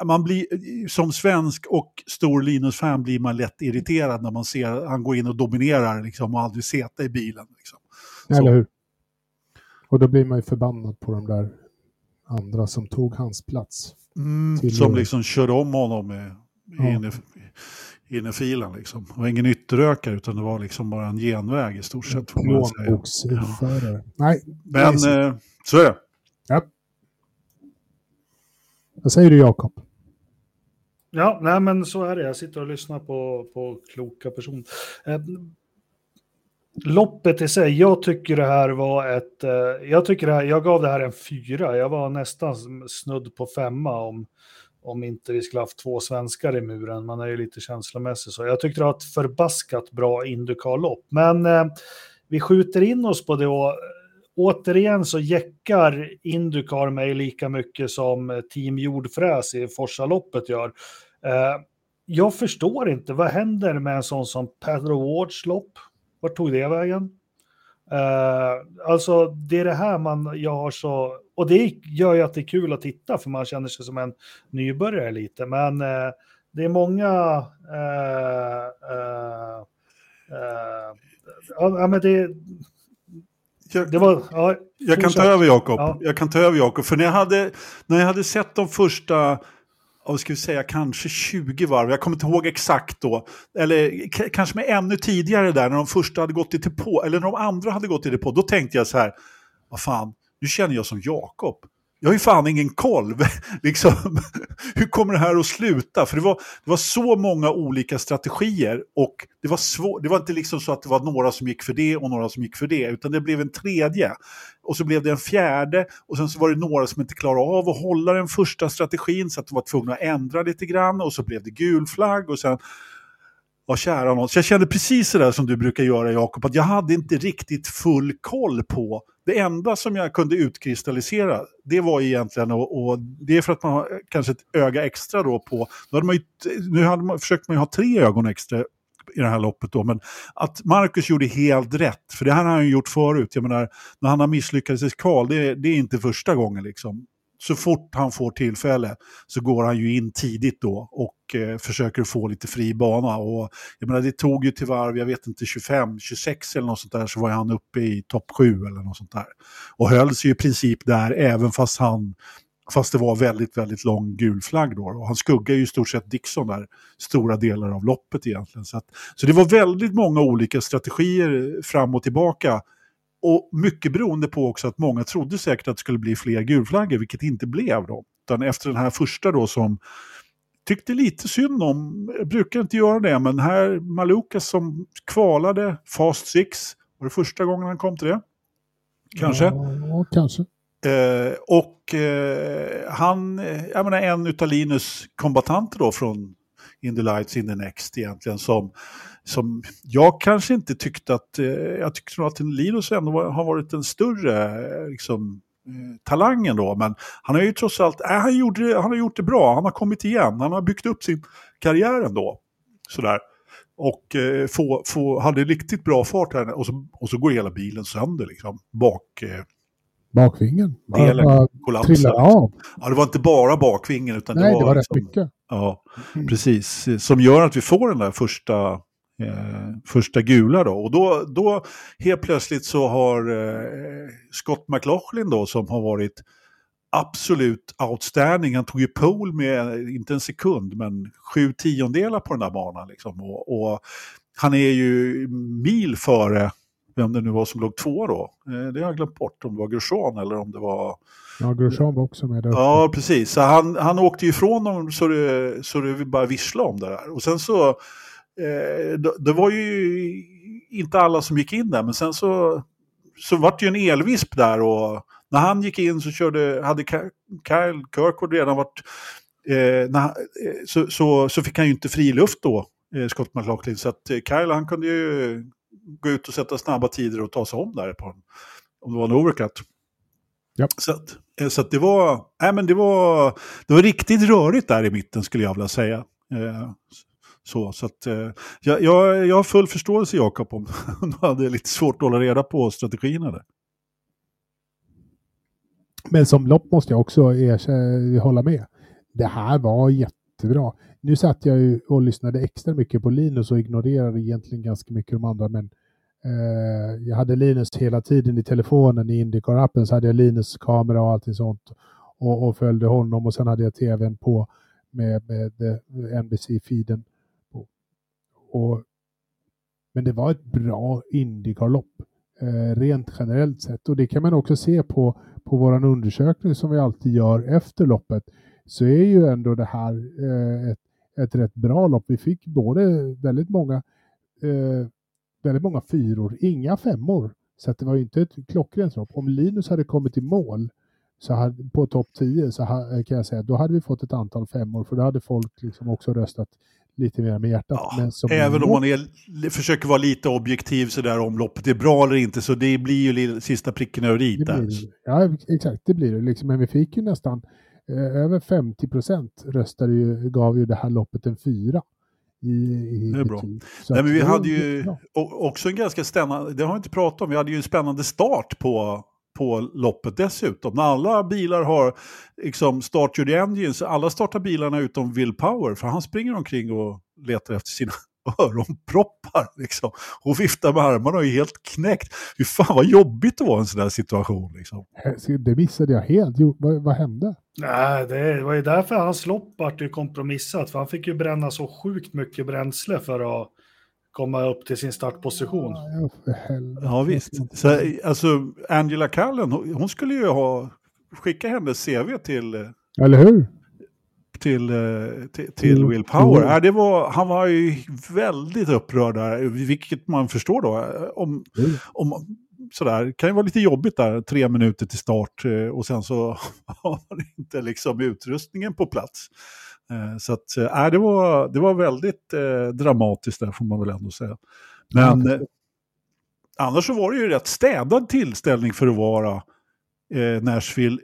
man blir, som svensk och stor Linus-fan blir man lätt irriterad när man ser han går in och dominerar liksom, och aldrig säta i bilen. Liksom. Eller hur? Och då blir man ju förbannad på de där andra som tog hans plats. Mm, som liksom körde om honom med, Ja. inne, inne filen. Liksom. Det var ingen ytterökare utan det var liksom bara en genväg i stort sett. får man säga. Plånboksförare. Nej, Men nej, så- eh, så är det. vad säger du Jakob? Ja, nej men så är det. Jag sitter och lyssnar på, på kloka personer. Loppet i sig, jag tycker det här var ett... Eh, jag, tycker det här, jag gav det här en fyra. Jag var nästan snudd på femma om, om inte vi skulle haft två svenskar i muren. Man är ju lite känslomässig så. Jag tyckte det var ett förbaskat bra Indycar-lopp. Men eh, vi skjuter in oss på det och eh, återigen så jäckar Indycar mig lika mycket som eh, Team Jordfräs i Forsaloppet gör. Eh, jag förstår inte, vad händer med en sån som Pedro Wards lopp? Vart tog det vägen? Eh, alltså det är det här man, jag har så, och det gör ju att det är kul att titta för man känner sig som en nybörjare lite, men eh, det är många eh, ja, men det, Jag, det var, ja, jag kan ta över Jakob. Ja. Jag kan ta över Jakob. För när jag hade, när jag hade sett de första, vad ska vi säga, kanske 20 varv. Jag kommer inte ihåg exakt då. Eller kanske med ännu tidigare där när de första hade gått i depå. Eller när de andra hade gått i depå. Då tänkte jag så här, vad fan, nu känner jag som Jakob. Jag har ju fan ingen koll. *laughs* liksom, *laughs* hur kommer det här att sluta? För det var, det var så många olika strategier och det var, svår, det var inte liksom så att det var några som gick för det och några som gick för det, utan det blev en tredje. Och så blev det en fjärde och sen så var det några som inte klarade av att hålla den första strategin så att de var tvungna att ändra lite grann och så blev det gul flagg och sen Ja, kära någon. Så jag kände precis det där som du brukar göra Jakob, att jag hade inte riktigt full koll på. Det enda som jag kunde utkristallisera, det var egentligen, och, och det är för att man har kanske ett öga extra då på, då hade man ju, nu hade man, försökt man ju ha tre ögon extra i det här loppet då, men att Marcus gjorde helt rätt, för det här har han ju gjort förut. Jag menar, när han har misslyckats i kval, det, det är inte första gången liksom så fort han får tillfälle så går han ju in tidigt då och eh, försöker få lite fri bana. Och, jag menar, det tog ju till varv, jag vet inte, 25, 26 eller något sånt där så var han uppe i topp 7 eller något sånt där. Och höll sig i princip där även fast han Fast det var väldigt, väldigt lång gul flagg då. Och han skuggar ju i stort sett Dixon där stora delar av loppet egentligen. Så, att, så det var väldigt många olika strategier fram och tillbaka. Och mycket beroende på också att många trodde säkert att det skulle bli fler gulflaggor, vilket inte blev då. Utan efter den här första då som tyckte lite synd om, jag brukar inte göra det, men här Malukas som kvalade Fast Six, var det första gången han kom till det? Kanske. Ja, kanske. Eh, och eh, han, eh, jag menar en utav Linus kombatanter då från in the lights in the next egentligen. Som, som jag kanske inte tyckte att, eh, jag tyckte nog att Linus ändå var, har varit en större eh, liksom, eh, talangen då. Men han har ju trots allt, äh, han, gjorde, han har gjort det bra, han har kommit igen, han har byggt upp sin karriär ändå. Sådär. Och eh, få, få, hade riktigt bra fart här och så, och så går hela bilen sönder liksom. Bak, eh, Bakvingen. Delen av. Ja, det var inte bara bakvingen utan Nej, det var, det var rätt liksom, mycket. Ja, Mm. precis. Som gör att vi får den där första, eh, första gula då. Och då, då helt plötsligt så har eh, Scott McLaughlin då som har varit absolut outstanding. Han tog ju pole med, inte en sekund, men sju tiondelar på den där banan. Liksom. Och, och han är ju mil före vem det nu var som låg två då. Eh, det har jag glömt bort, om det var Grosjean eller om det var... Ja, Grosjean var också med där. Ja, precis. Så han, han åkte ju ifrån dem så det, så det bara vissla om det där. Och sen så, det, det var ju inte alla som gick in där, men sen så, så vart det ju en elvisp där och när han gick in så körde, hade Kyle Kirkwood redan varit, eh, när, eh, så, så, så fick han ju inte fri luft då, eh, Scott McLaughlin. Så att eh, Kyle han kunde ju gå ut och sätta snabba tider och ta sig om där på en, om det var en overcut. Japp. Så, att, eh, så att det var, nej men det var, det var riktigt rörigt där i mitten skulle jag vilja säga. Eh, så, så att, eh, jag, jag, jag har full förståelse Jakob om *laughs* du hade lite svårt att hålla reda på strategierna där. Men som lopp måste jag också erkänna, hålla med. Det här var jättebra. Nu satt jag ju och lyssnade extra mycket på Linus och ignorerade egentligen ganska mycket de andra. Men eh, jag hade Linus hela tiden i telefonen i Indycar-appen så hade jag Linus kamera och allting sånt. Och, och följde honom och sen hade jag tvn på med, med eh, NBC-feeden. Och, men det var ett bra Indycar-lopp. Eh, rent generellt sett. Och det kan man också se på på vår undersökning som vi alltid gör efter loppet så är ju ändå det här eh, ett, ett rätt bra lopp. Vi fick både väldigt många, eh, väldigt många fyror, inga femmor. Så att det var ju inte ett klockrent lopp. Om Linus hade kommit i mål så hade, på topp 10 så ha, kan jag säga då hade vi fått ett antal femmor för då hade folk liksom också röstat lite mer med hjärtat. Ja, Även om man är, försöker vara lite objektiv sådär om loppet är bra eller inte, så det blir ju sista pricken över i där. Ja, exakt, det blir det. Liksom. Men vi fick ju nästan eh, över 50 procent röstade ju, gav ju det här loppet en fyra. I, i Det är bra. Nej, men vi hade ju också en ganska spännande, det har vi inte pratat om, vi hade ju en spännande start på, på loppet dessutom. När alla bilar har liksom start your engines, alla startar bilarna utom Will Power, för han springer omkring och letar efter sina *laughs* öronproppar liksom. Och viftar med armarna och är helt knäckt. Fy fan vad jobbigt det var i en sån där situation liksom. Det missade jag helt. Jo, vad, vad hände? Nej, det var ju därför hans lopp vart ju kompromissat, för han fick ju bränna så sjukt mycket bränsle för att komma upp till sin startposition. Ja, visst. Så, alltså Angela Callen, hon skulle ju ha skicka hennes CV till eh, Eller hur? till, eh, till, till Till- Will Power. Ja, det var, han var ju väldigt upprörd där, vilket man förstår då. eh, Om, Mm. om, sådär, det kan ju vara lite jobbigt där, tre minuter till start och sen så *laughs* har man inte liksom utrustningen på plats. Eh, Så att, äh, det, var, det var väldigt eh, dramatiskt där får man väl ändå säga. Men Ja, eh, annars så var det ju rätt städad tillställning för att vara eh, Nashville.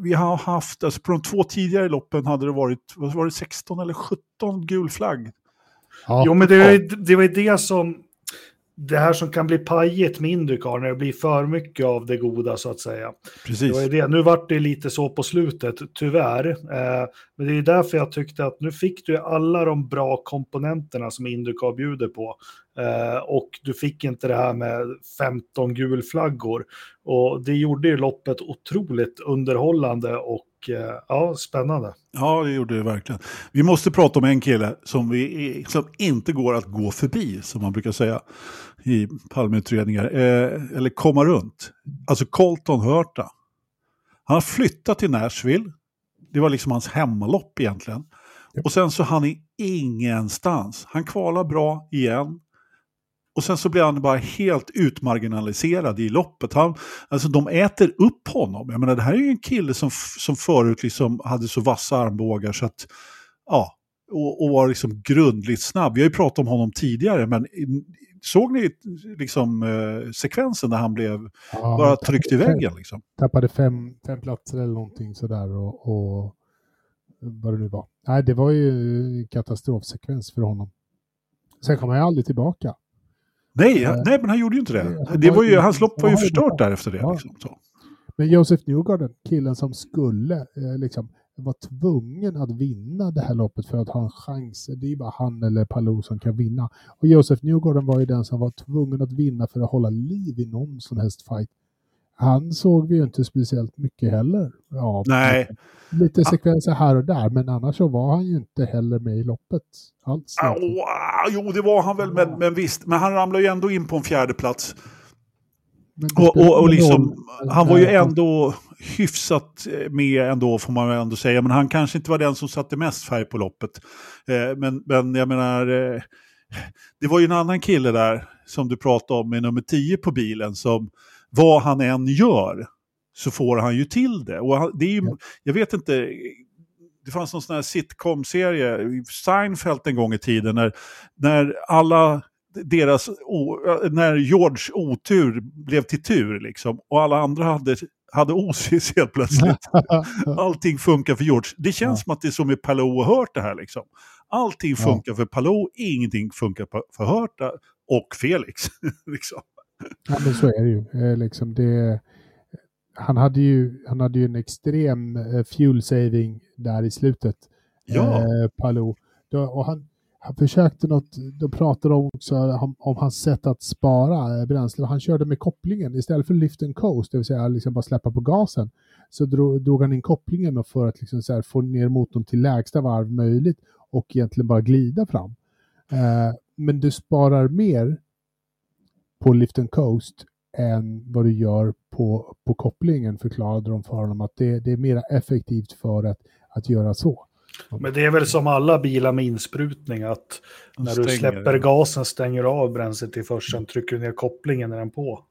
Vi har haft, alltså på de två tidigare loppen hade det varit, vad var det, 16 eller 17 gul flagg. Ja, Jo, men det var, ju, det var ju det som... Det här som kan bli pajigt med Indycar när det blir för mycket av det goda så att säga. Det Precis. var ju det. Nu vart det lite så på slutet, tyvärr. Eh, men det är därför jag tyckte att nu fick du alla de bra komponenterna som Indycar bjuder på. Eh, och du fick inte det här med 15 gulflaggor. Och det gjorde ju loppet otroligt underhållande och eh, ja, spännande. Ja, det gjorde det verkligen. Vi måste prata om en kille som, vi, som inte går att gå förbi, som man brukar säga i Palmeutredningar, eh, eller komma runt. Alltså Colton Hurta. Han har flyttat till Nashville. Det var liksom hans hemmalopp egentligen. Och sen så han är ingenstans. Han kvalar bra igen. Och sen så blir han bara helt utmarginaliserad i loppet. Han, alltså de äter upp honom. Jag menar det här är ju en kille som, som förut liksom hade så vassa armbågar så att ja, och, och var liksom grundligt snabb. Vi har ju pratat om honom tidigare, men såg ni liksom eh, sekvensen där han blev Ja, bara tryckt i väggen? Liksom? Tappade fem, fem platser eller någonting sådär och, och vad det nu var. Nej, det var ju en katastrofsekvens för honom. Sen kom han ju aldrig tillbaka. Nej, Eh, han- nej, men han gjorde ju inte det. det var ju, hans lopp var ju förstört därefter det. Liksom, så. Men Joseph Newgarden, killen som skulle eh, liksom var tvungen att vinna det här loppet för att ha en chans. Det är bara han eller Palou som kan vinna. Och Joseph Newgarden var ju den som var tvungen att vinna för att hålla liv i någon som helst fight. Han såg vi ju inte speciellt mycket heller. Ja, Nej. Lite sekvenser här och där, men annars så var han ju inte heller med i loppet alls. Ah, wow, jo, det var han väl, men, men visst. Men han ramlade ju ändå in på en fjärde plats. Och, och, och liksom, han var ju ändå hyfsat med ändå, får man väl ändå säga. Men han kanske inte var den som satte mest färg på loppet. Eh, men, men jag menar, eh, det var ju en annan kille där som du pratade om med nummer 10 på bilen som vad han än gör så får han ju till det. Och det är ju, Ja. jag vet inte, det fanns någon sån här sitcom-serie, Seinfeld en gång i tiden, när, när alla deras, när George otur blev till tur liksom, och alla andra hade, hade osis helt plötsligt. *laughs* Allting funkar för George. Det känns Ja. som att det är som med Palou och Hurta här liksom. Allting Ja. funkar för Palou, ingenting funkar för Hurta och Felix. *laughs* liksom. Ja, men så är det ju. Eh, liksom det, han, hade ju han hade ju en extrem eh, fuel saving där i slutet. Ja. Eh, Palou. Då, och han, han försökte något, då pratade de också om, om hans sätt att spara eh, bränsle. Han körde med kopplingen istället för lift and coast, det vill säga liksom bara släppa på gasen. Så drog, drog han in kopplingen för att liksom här få ner motorn till lägsta varv möjligt och egentligen bara glida fram. Eh, men du sparar mer på lift and coast än vad du gör på, på kopplingen förklarade de för honom att det, det är mer effektivt för att, att göra så. Men det är väl som alla bilar med insprutning att när du släpper gasen stänger av bränslet i först, sen trycker du ner kopplingen när den på.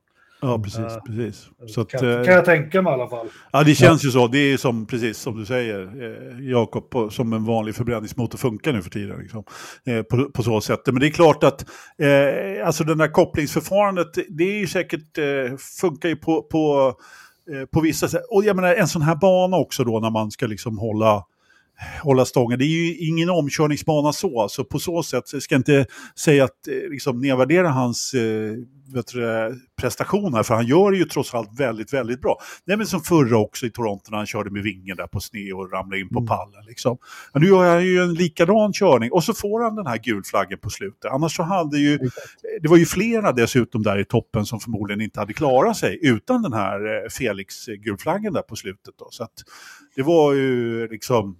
Ja, precis. Precis. Så att, kan, eh, kan jag tänka mig i alla fall. Ja, det känns ju så. Det är som, precis som du säger, eh, Jakob, som en vanlig förbränningsmotor funkar nu för tiden. Liksom, eh, på, på så sätt. Men det är klart att eh, alltså den där kopplingsförfarandet, det är ju säkert, eh, funkar ju på, på, eh, på vissa sätt. Och jag menar en sån här bana också då när man ska liksom hålla hålla stången. Det är ju ingen omkörningsbana så, så på så sätt så ska jag inte säga att eh, liksom nedvärdera hans eh, du, det, prestationer, för han gör det ju trots allt väldigt, väldigt bra. Nej men som förra också i Toronto när han körde med vingen där på sned och ramlade in på Mm. pallen. Liksom. Men nu gör han ju en likadan körning och så får han den här gulflaggen på slutet. Annars så hade ju, det var ju flera dessutom där i toppen som förmodligen inte hade klarat sig utan den här eh, Felix-gulflaggen där på slutet. Då. Så att det var ju liksom,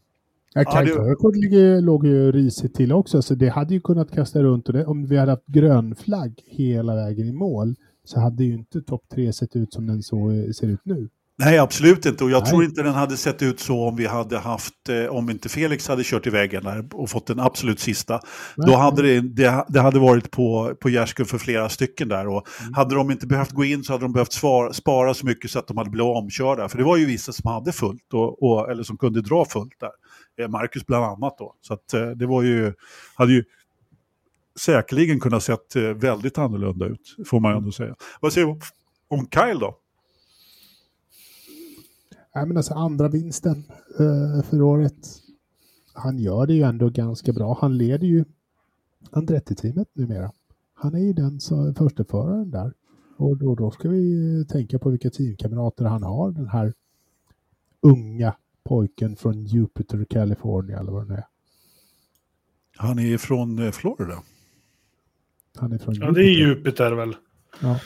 Ja, Kaj det- Körkort låg ju risigt till också, så det hade ju kunnat kasta runt och det, om vi hade haft grön flagg hela vägen i mål så hade ju inte topp tre sett ut som den så ser ut nu. Nej, absolut inte. Och jag Nej. tror inte den hade sett ut så om vi hade haft, eh, om inte Felix hade kört i väggen där och fått den absolut sista. Nej. Då hade det, det, det hade varit på, på gärdsgård för flera stycken där. Och Mm. hade de inte behövt gå in så hade de behövt svara, spara så mycket så att de hade blivit omkörda. För det var ju vissa som hade fullt, och, och, eller som kunde dra fullt där. Eh, Marcus bland annat då. Så att, eh, det var ju, hade ju säkerligen kunnat sett eh, väldigt annorlunda ut, får man ju ändå säga. Vad säger du om Kyle då? Nej, men alltså andra vinsten eh, för året. Han gör det ju ändå ganska bra. Han leder ju Andretti-teamet numera. Han är ju den som försteföraren där. Och då, då ska vi tänka på vilka teamkamrater han har. Den här unga pojken från Jupiter, California eller vad det nu är. Han är från eh, Florida. Han är från Ja, det är Jupiter väl. Ja,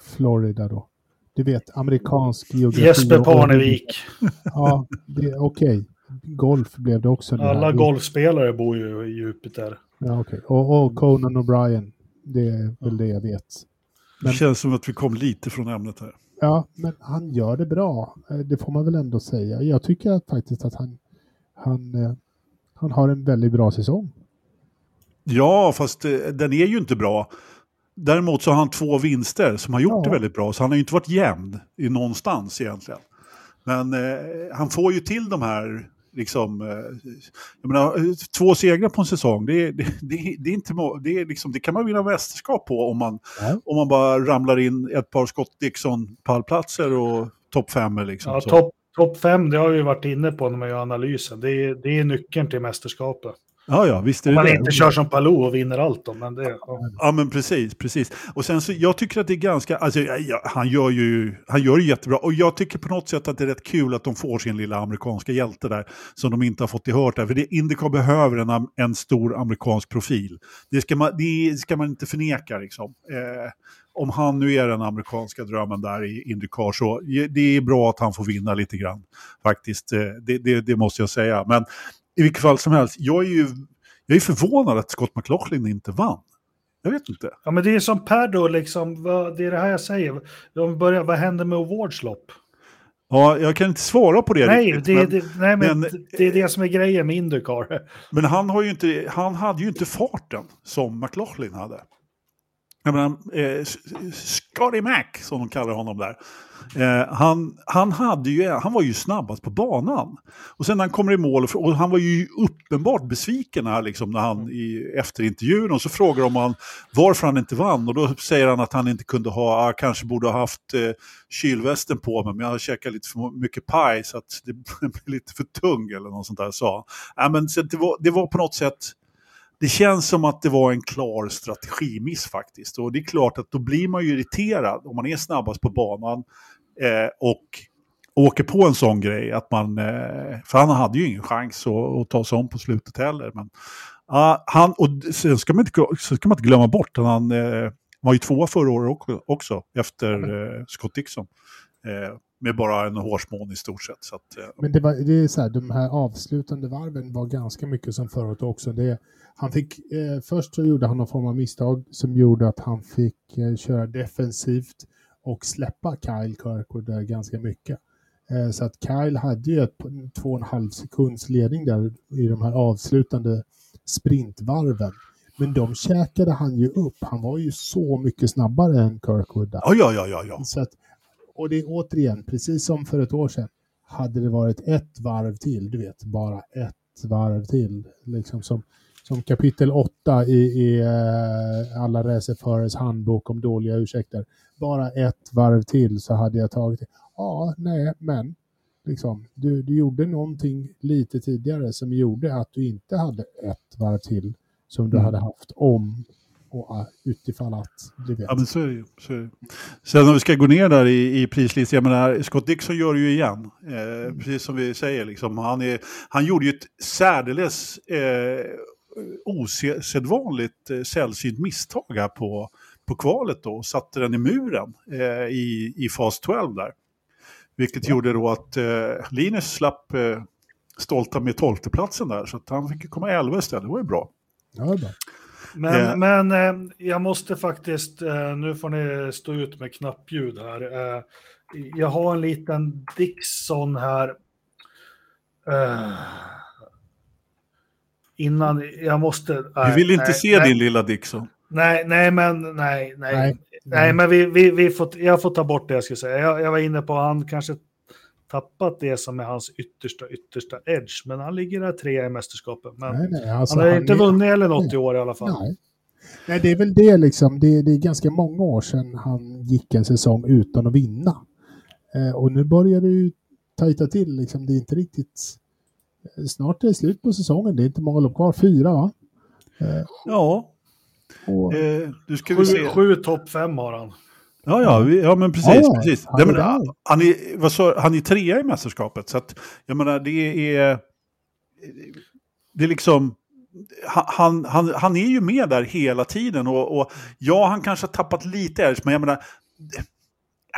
Florida då. Du vet, amerikansk geografi. Jesper Parnevik. *laughs* Ja, det- okej. Golf blev det också. nu här. Alla golfspelare bor ju i Jupiter. Ja, okej. Och, och Conan O'Brien. Det är väl det jag vet. Det Men- känns som att vi kom lite från ämnet här. Ja, men han gör det bra. Eh, Det får man väl ändå säga. Jag tycker att faktiskt att han, han, eh, han har en väldigt bra säsong. Ja, fast eh, den är ju inte bra. Däremot så har han två vinster som har gjort Ja. det väldigt bra. Så han har ju inte varit jämn i någonstans egentligen. Men eh, han får ju till de här Liksom, eh, jag menar, två segrar på en säsong, det, det, det, det är inte, det, är liksom, det kan man vinna mästerskap på om man, ja. om man bara ramlar in ett par Scott Dixon-pallplatser och topp fem. Liksom, ja, topp top fem, det har vi varit inne på när man gör analysen. Det det är nyckeln till mästerskapet. Ja, ja, visst är det Om man det. inte kör som Palou och vinner allt då, men det... Ja. ja, men precis, precis. Och sen så, jag tycker att det är ganska, alltså ja, han gör ju, han gör det jättebra. Och jag tycker på något sätt att det är rätt kul att de får sin lilla amerikanska hjälte där, som de inte har fått gehör där. För det, Indycar behöver en, en stor amerikansk profil. Det ska man, det ska man inte förneka liksom. Eh, om han nu är den amerikanska drömmen där i Indycar så det är bra att han får vinna lite grann. Faktiskt, eh, det, det, det måste jag säga. Men i vilket fall som helst, jag är ju jag är förvånad att Scott McLaughlin inte vann. Jag vet inte. Ja, men det är som Per då, liksom, vad, det är det här jag säger. De börjar, vad händer med awardslopp? Ja, jag kan inte svara på det nej, riktigt. Det, men, det, nej, men, men, det är det som är grejen med Indycar. Men han, har ju inte, han hade ju inte farten som McLaughlin hade. Jag menar, eh, Scotty Mac, som de kallar honom där. Eh, han, han, hade ju, han var ju snabbast på banan. Och sen när han kommer i mål, och han var ju uppenbart besviken här liksom, när han i, efter intervjun, och så frågar de han varför han inte vann. Och då säger han att han inte kunde ha, ah, kanske borde ha haft eh, kylvästen på mig, men jag har käkat lite för mycket paj så att det *laughs* blir lite för tung eller något sånt där sa han. men, så det, var, det var på något sätt det känns som att det var en klar strategimiss faktiskt. Och det är klart att då blir man ju irriterad om man är snabbast på banan eh, och åker på en sån grej. Att man, eh, för han hade ju ingen chans att, att ta sig om på slutet heller. Men, uh, han, och sen ska man inte, sen ska man inte glömma bort att han eh, var ju tvåa förra året också, också efter eh, Scott Dixon. Med bara en hårsmån i stort sett. Så att, eh. Men det, var, det är så här, de här avslutande varven var ganska mycket som förut också. Det, han fick, eh, först så gjorde han någon form av misstag som gjorde att han fick eh, köra defensivt och släppa Kyle Kirkwood där ganska mycket. Eh, så att Kyle hade ju ett två och en halv sekunds ledning där i de här avslutande sprintvarven. Men de käkade han ju upp. Han var ju så mycket snabbare än Kirkwood. Där. Ja, ja, ja, ja. Så att, och det är återigen, precis som för ett år sedan, hade det varit ett varv till, du vet, bara ett varv till, liksom som som kapitel 8 i, i uh, alla racerförares handbok om dåliga ursäkter. Bara ett varv till så hade jag tagit det. Ja, nej, men liksom, du, du gjorde någonting lite tidigare som gjorde att du inte hade ett varv till som du mm. hade haft om och uh, utifall att du vet. Ja, men så är det ju. Så är det. Sen om vi ska gå ner där i, i prislistan, jag menar, Scott Dixon gör det ju igen. Eh, mm. Precis som vi säger, liksom, han, är, han gjorde ju ett särdeles eh, osedvanligt eh, sällsynt misstag här på, på kvalet då och satte den i muren eh, i, i fas 12 där. Vilket ja. gjorde då att eh, Linus slapp eh, stolta med tolfteplatsen där så att han fick komma 11 istället, det var ju bra. Ja, bra. Men, eh. men eh, jag måste faktiskt, eh, nu får ni stå ut med knappljud här. Eh, jag har en liten Dixon här. Eh, innan, jag måste... Vi vill inte nej, se nej, din lilla Dixon. Nej, nej, men nej, nej. Nej, nej men vi, vi, vi får, jag får ta bort det jag skulle säga. Jag, jag var inne på han kanske tappat det som är hans yttersta, yttersta edge. Men han ligger där trea i mästerskapet. Men nej, nej, alltså han har han inte är... vunnit eller något i år i alla fall. Nej. nej, det är väl det liksom. Det, det, är ganska många år sedan han gick en säsong utan att vinna. Eh, och nu börjar det ju tajta till liksom. Det är inte riktigt snart är det slut på säsongen. Det är inte många lopp kvar. Fyra va? Eh, ja. Och, eh, du ska sju, se. sju topp fem har han. Ja, ja, vi, ja men precis. Ja, precis. Han, men, han, är, vad så, han är trea i mästerskapet. Så att, jag menar, det är... Det är liksom... Han, han, han är ju med där hela tiden och, och ja, han kanske har tappat lite edge, men jag menar,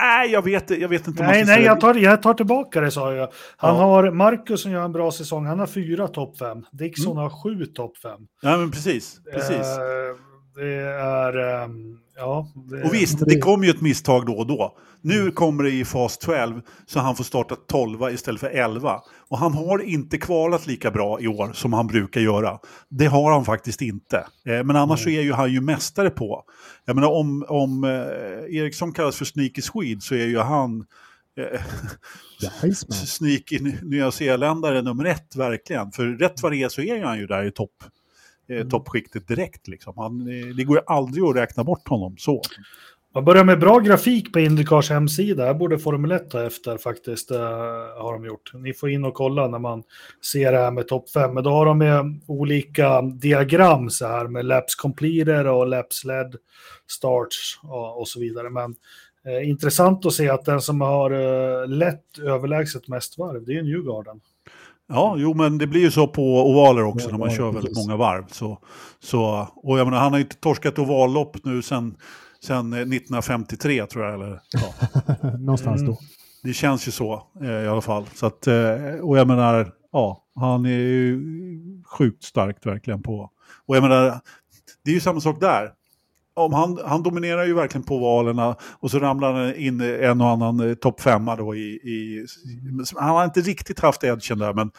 Nej, jag vet, jag vet inte. Nej, nej jag, tar, jag tar tillbaka det sa jag. Han ja. har Marcus som gör en bra säsong. Han har fyra topp fem. Dixon mm. har sju topp fem. Ja, men precis. precis. Eh, det är... Um, ja, det, och visst, det kommer ju ett misstag då och då. Nu mm. kommer det i fas 12 så han får starta 12 istället för 11. Och han har inte kvalat lika bra i år som han brukar göra. Det har han faktiskt inte. Eh, men annars mm. så är ju han ju mästare på. Jag menar om, om eh, Eriksson kallas för Sneaky Swede så är ju han eh, *laughs* sneaky nyzeeländare nummer ett verkligen. För rätt vad det är så är han ju där i topp, eh, mm. toppskiktet direkt. Liksom. Han, eh, det går ju aldrig att räkna bort honom så. Man börjar med bra grafik på Indycars hemsida. Här borde Formel 1 ta efter faktiskt. Har de gjort. Ni får in och kolla när man ser det här med topp 5. Men då har de med olika diagram så här med laps completer och laps led starts och, och så vidare. Men uh, intressant att se att den som har uh, lätt överlägset mest varv, det är Newgarden. Ja, jo men det blir ju så på ovaler också ja, när man kör väldigt många varv. Så, så, och jag menar, han har inte torskat ovallopp nu sen sen 1953 eh, tror jag. Eller, ja. *laughs* Någonstans då. Mm. Det känns ju så eh, i alla fall. Så att, eh, och jag menar, ja, han är ju sjukt starkt verkligen på. Och jag menar, det är ju samma sak där. Om han, han dominerar ju verkligen på valerna och så ramlar han in en och annan topp femma då i, i, Han har inte riktigt haft edgen där men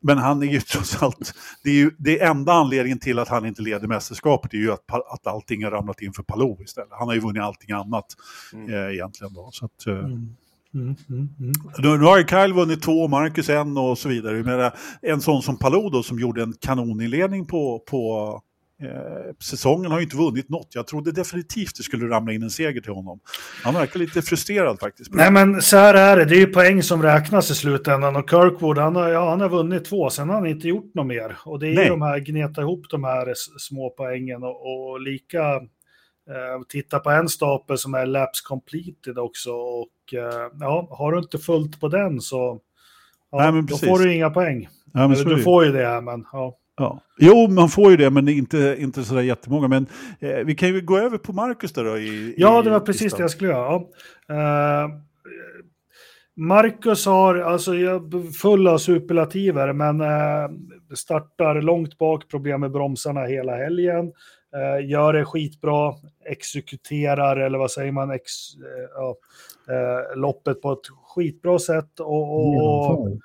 men han är ju *laughs* trots allt, det är ju det enda anledningen till att han inte leder mästerskapet är ju att, att allting har ramlat in för Palou istället. Han har ju vunnit allting annat mm. eh, egentligen då. Så att, eh, mm. Mm, mm, mm. nu, nu har ju Kyle vunnit två, Marcus en och så vidare. Men en sån som Palou då som gjorde en kanoninledning på, på Eh, säsongen har ju inte vunnit något. Jag trodde definitivt det skulle ramla in en seger till honom. Han verkar lite frustrerad faktiskt. Nej men så här är det, det är ju poäng som räknas i slutändan och Kirkwood han har, ja, han har vunnit två, sen har han inte gjort något mer. Och det är ju de här, gneta ihop de här små poängen och, och lika eh, titta på en stapel som är laps completed också och eh, ja, har du inte fullt på den så ja, Nej, då får du inga poäng. Ja, Eller, du får ju det här men ja. Ja. Jo, man får ju det, men inte, inte sådär jättemånga. Men eh, vi kan ju gå över på Marcus där då. I, ja, det var precis listan. det jag skulle göra. Ja. Uh, Marcus har, alltså full av superlativer, men uh, startar långt bak, problem med bromsarna hela helgen. Uh, gör det skitbra, exekuterar, eller vad säger man, ex, loppet på ett skitbra sätt. Och, och,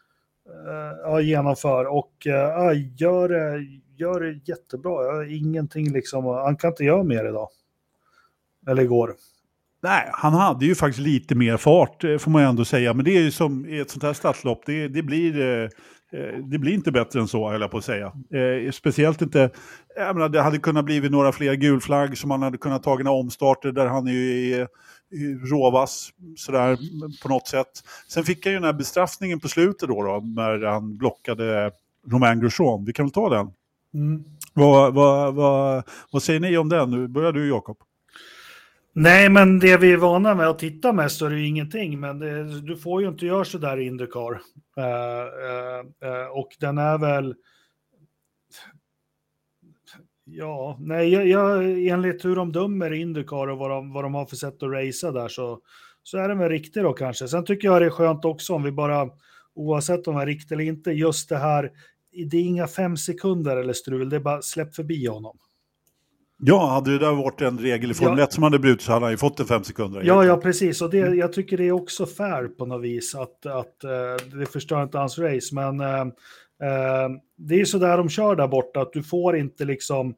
Eh, ja, genomför och eh, ja, gör, det, gör det jättebra. Ingenting liksom, han kan inte göra mer idag. Eller igår. Nej, han hade ju faktiskt lite mer fart eh, får man ju ändå säga. Men det är ju som i ett sånt här startlopp, det, det blir det blir inte bättre än så, höll jag på att säga. Speciellt inte, jag menar, det hade kunnat bli några fler gulflagg som man hade kunnat ta några omstarter där han är ju råvass sådär på något sätt. Sen fick han ju den här bestraffningen på slutet då, då när han blockade Romain Grosjean. Vi kan väl ta den? Mm. Vad, vad, vad, vad säger ni om den? Nu börjar du Jakob. Nej, men det vi är vana med att titta mest så är det ju ingenting. Men det, du får ju inte göra så där i Indycar. Uh, uh, uh, och den är väl Ja, nej, jag, jag, enligt hur de dömer Indycar och vad de, vad de har för sätt att racea där så, så är den väl riktig då kanske. Sen tycker jag det är skönt också om vi bara, oavsett om den är riktig eller inte, just det här, det är inga fem sekunder eller strul, det är bara släpp förbi honom. Ja, hade det där varit en regel i Formel ja. 1 som hade brutit så hade han ju fått en fem sekunder. Ja, ja, precis. Och det, jag tycker det är också fair på något vis att, att uh, det förstör inte hans race. Men uh, det är så där de kör där borta, att du får inte liksom...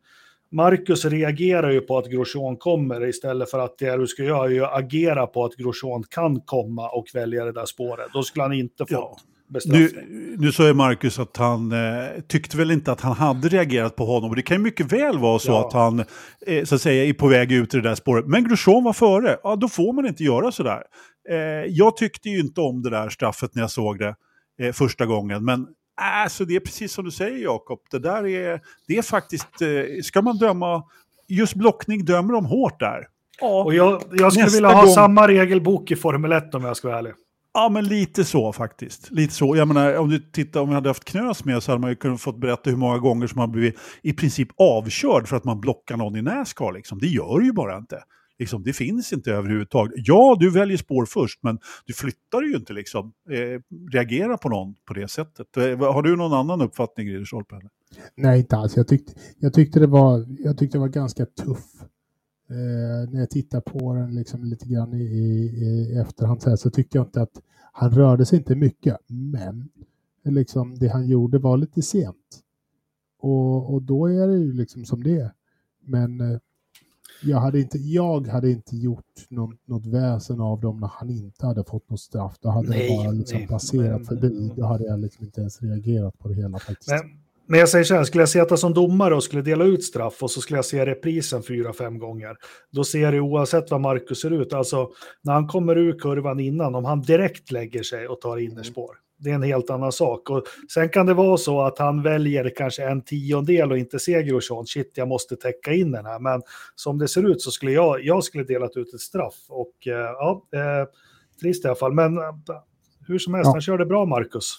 Marcus reagerar ju på att Grosjean kommer istället för att det du ska göra är att agera på att Grosjean kan komma och välja det där spåret. Då skulle han inte få ja. Nu, nu sa ju Marcus att han eh, tyckte väl inte att han hade reagerat på honom. Och det kan ju mycket väl vara så ja. att han eh, så att säga, är på väg ut i det där spåret. Men Grosjean var före. Ja, då får man inte göra sådär. Eh, jag tyckte ju inte om det där straffet när jag såg det eh, första gången. Men Alltså det är precis som du säger Jakob, det där är, det är faktiskt, eh, ska man döma, just blockning dömer de hårt där. Ja, och jag, jag skulle vilja ha gång... samma regelbok i Formel 1 om jag ska vara ärlig. Ja, men lite så faktiskt. Lite så. Jag menar, om du tittar, om vi hade haft Knös med så hade man ju kunnat fått berätta hur många gånger som man blivit i princip avkörd för att man blockar någon i Nascar. Liksom. Det gör ju bara inte. Liksom, det finns inte överhuvudtaget. Ja, du väljer spår först, men du flyttar ju inte liksom. Eh, reagera på någon på det sättet. Eh, har du någon annan uppfattning, Ridderstolpe? Nej, inte alls. Jag tyckte, jag tyckte, det, var, jag tyckte det var ganska tuff. Eh, när jag tittar på den liksom lite grann i, i, i efterhand så, här, så tyckte jag inte att han rörde sig inte mycket. Men liksom, det han gjorde var lite sent. Och, och då är det ju liksom som det är. Men eh, jag hade inte, jag hade inte gjort någon, något väsen av dem när han inte hade fått något straff. Då hade Nej, det bara liksom nej, passerat men- förbi. Då hade jag liksom inte ens reagerat på det hela faktiskt. Men, men jag säger så här, skulle jag sitta som domare och skulle dela ut straff och så skulle jag se reprisen fyra, fem gånger, då ser det oavsett vad Marcus ser ut, alltså när han kommer ur kurvan innan, om han direkt lägger sig och tar innerspår, det är en helt annan sak. Och sen kan det vara så att han väljer kanske en tiondel och inte ser Grosjean, shit jag måste täcka in den här, men som det ser ut så skulle jag, jag skulle delat ut ett straff och eh, ja, eh, trist i alla fall, men eh, hur som helst, Ja. han körde bra Marcus.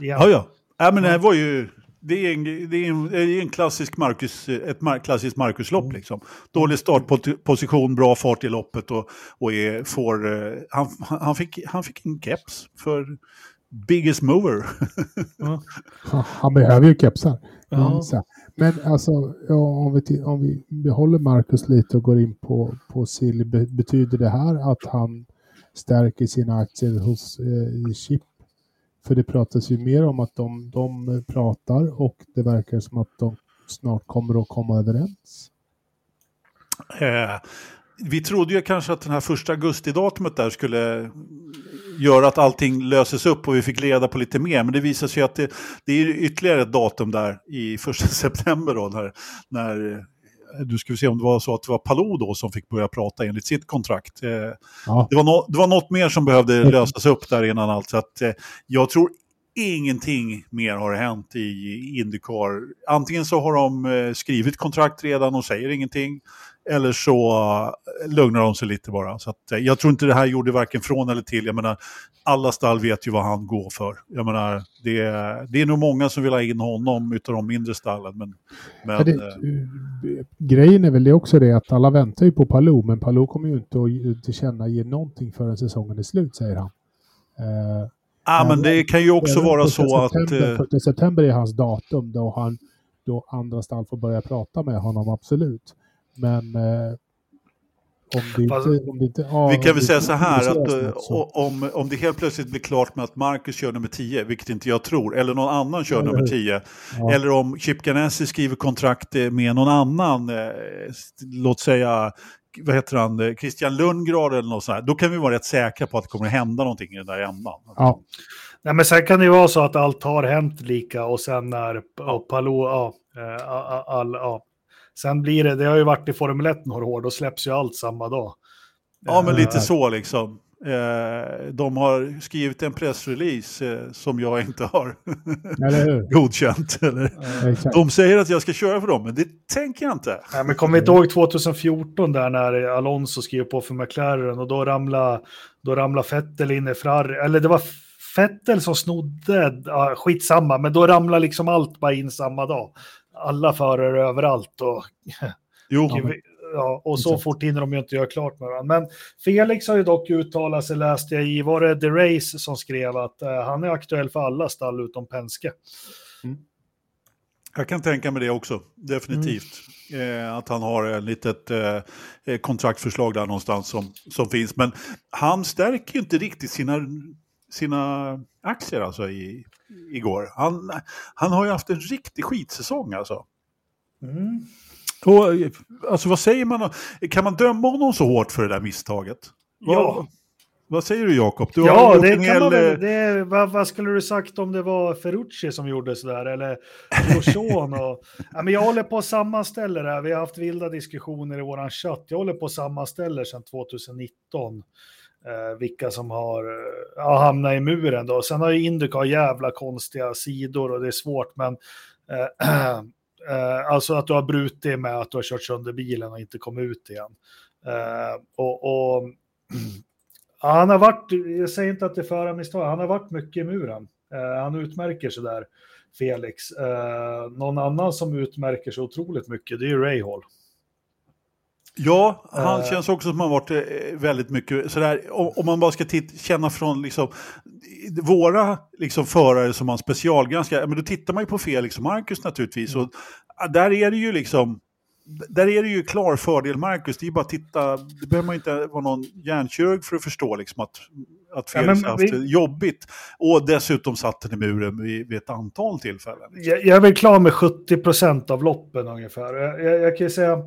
Igen. Ja, ja. ja men det här var ju... Det är en, det är en, det är en klassisk Marcus, ett mar, klassiskt Marcus-lopp. Liksom. Dålig startposition, bra fart i loppet och, och är, får... eh, Han, han, fick, han fick en keps för biggest mover. Ja. *laughs* Han- behöver ju kepsar. Ja. Här. Men alltså, ja, om, vi, om vi behåller Marcus lite och går in på, på Silly, be- betyder det här att han stärker sina aktier hos eh, Chip? För det pratas ju mer om att de, de pratar och det verkar som att de snart kommer att komma överens. Eh, vi trodde ju kanske att den här första augustidatumet där skulle göra att allting löses upp och vi fick leda på lite mer. Men det visar sig att det, det är ytterligare ett datum där i första *laughs* september då när, när du ska vi se om det var så att det var Palou då som fick börja prata enligt sitt kontrakt. Eh, Ja, det, var no, det var något mer som behövde lösas upp där innan allt. Så att, eh, jag tror ingenting mer har hänt i Indycar. Antingen så har de eh, skrivit kontrakt redan och säger ingenting. Eller så eh, lugnar de sig lite bara. Så att, eh, jag tror inte det här gjorde varken från eller till. Jag menar, alla stall vet ju vad han går för. Jag menar, det, är- det är nog många som vill ha in honom utav de mindre stallen. Men, men Ja, det, eh, grejen är väl det också det att alla väntar ju på Palou, men Palou kommer ju inte att ge- tillkännage någonting förrän säsongen är slut, säger han. Eh, ah, men det kan ju också vara så att... September, eh, första september är hans datum då, han, då andra stall får börja prata med honom, absolut. Men eh, om det inte... Fast- Om det inte ja, Vi kan väl säga inte så här att eh, om, om det helt plötsligt blir klart med att Marcus kör nummer 10, vilket inte jag tror, eller någon annan kör Eller nummer hur? 10, Ja. eller om Chip Ganassi skriver kontrakt eh, med någon annan, eh, låt säga, vad heter han, eh, Christian Lundgren eller något sånt här, då kan vi vara rätt säkra på att det kommer att hända någonting i den där ändan. Ja, Nej, men sen kan det ju vara så att allt har hänt lika och sen när ja, Palou, ja, eh, all, all, ja. Sen blir det, det har ju varit i Formel 1 några år, då släpps ju allt samma dag. Ja, men Eh, lite så liksom. Eh, de har skrivit en pressrelease eh, som jag inte har *laughs* eller godkänt. Eller, de säger att jag ska köra för dem, men det tänker jag inte. Nej, men kommer inte ihåg 2014 där när Alonso skrev på för McLaren och då ramlade, då ramlade Vettel in i Ferrari, eller det var Vettel som snodde, ja, skitsamma, men då ramlade liksom allt bara in samma dag. Alla förare överallt och *laughs* Jo, Ja, och så Exakt. fort hinner de ju inte göra klart med varandra. Men Felix har ju dock uttalat sig, läste jag i, var det The Race som skrev att eh, han är aktuell för alla stall utom Penske. Jag kan tänka mig det också, definitivt. Eh, att han har ett litet eh, eh, kontraktförslag där någonstans som, som finns. Men han stärker ju inte riktigt sina, sina aktier alltså i, igår. Han, han har ju haft en riktig skitsäsong alltså. Mm. Och, eh, alltså vad säger man? Kan man döma honom så hårt för det där misstaget? Vad, Ja. vad säger du Jakob? Du Ja, det kan man hel, väl. eh, Det, vad, vad skulle du sagt om det var Ferrucci som gjorde sådär eller Grosjean? Och, *laughs* ja, men jag håller på att sammanställa det här. Vi har haft vilda diskussioner i våran chatt. Jag håller på att sammanställa sedan 2019. Eh, vilka som har eh, ja, hamnat i muren då. Sen har ju Indycar jävla konstiga sidor och det är svårt men eh, *clears throat* eh, alltså att du har brutit med att du har kört sönder bilen och inte kommit ut igen. Eh, och, och *clears throat* Ja, han har varit, jag säger inte att det är förarmisstag, han har varit mycket i muren. Eh, han utmärker sig där, Felix. Eh, någon annan som utmärker sig otroligt mycket, det är ju Rahal. Ja, han Eh. känns också som han varit eh, väldigt mycket sådär, om, om man bara ska titt, känna från liksom, våra liksom, förare som man specialgranskar, ja, men då tittar man ju på Felix och Marcus naturligtvis. Och, ja, där är det ju liksom, där är det ju klar fördel Marcus, det är bara att titta, det behöver man inte vara någon hjärnkirurg för att förstå liksom att, att Ja, Felix har haft vi- det jobbigt. Och dessutom satt den i muren vid, vid ett antal tillfällen. Jag, jag är väl klar med 70 procent av loppen ungefär. Jag, jag, jag kan ju säga,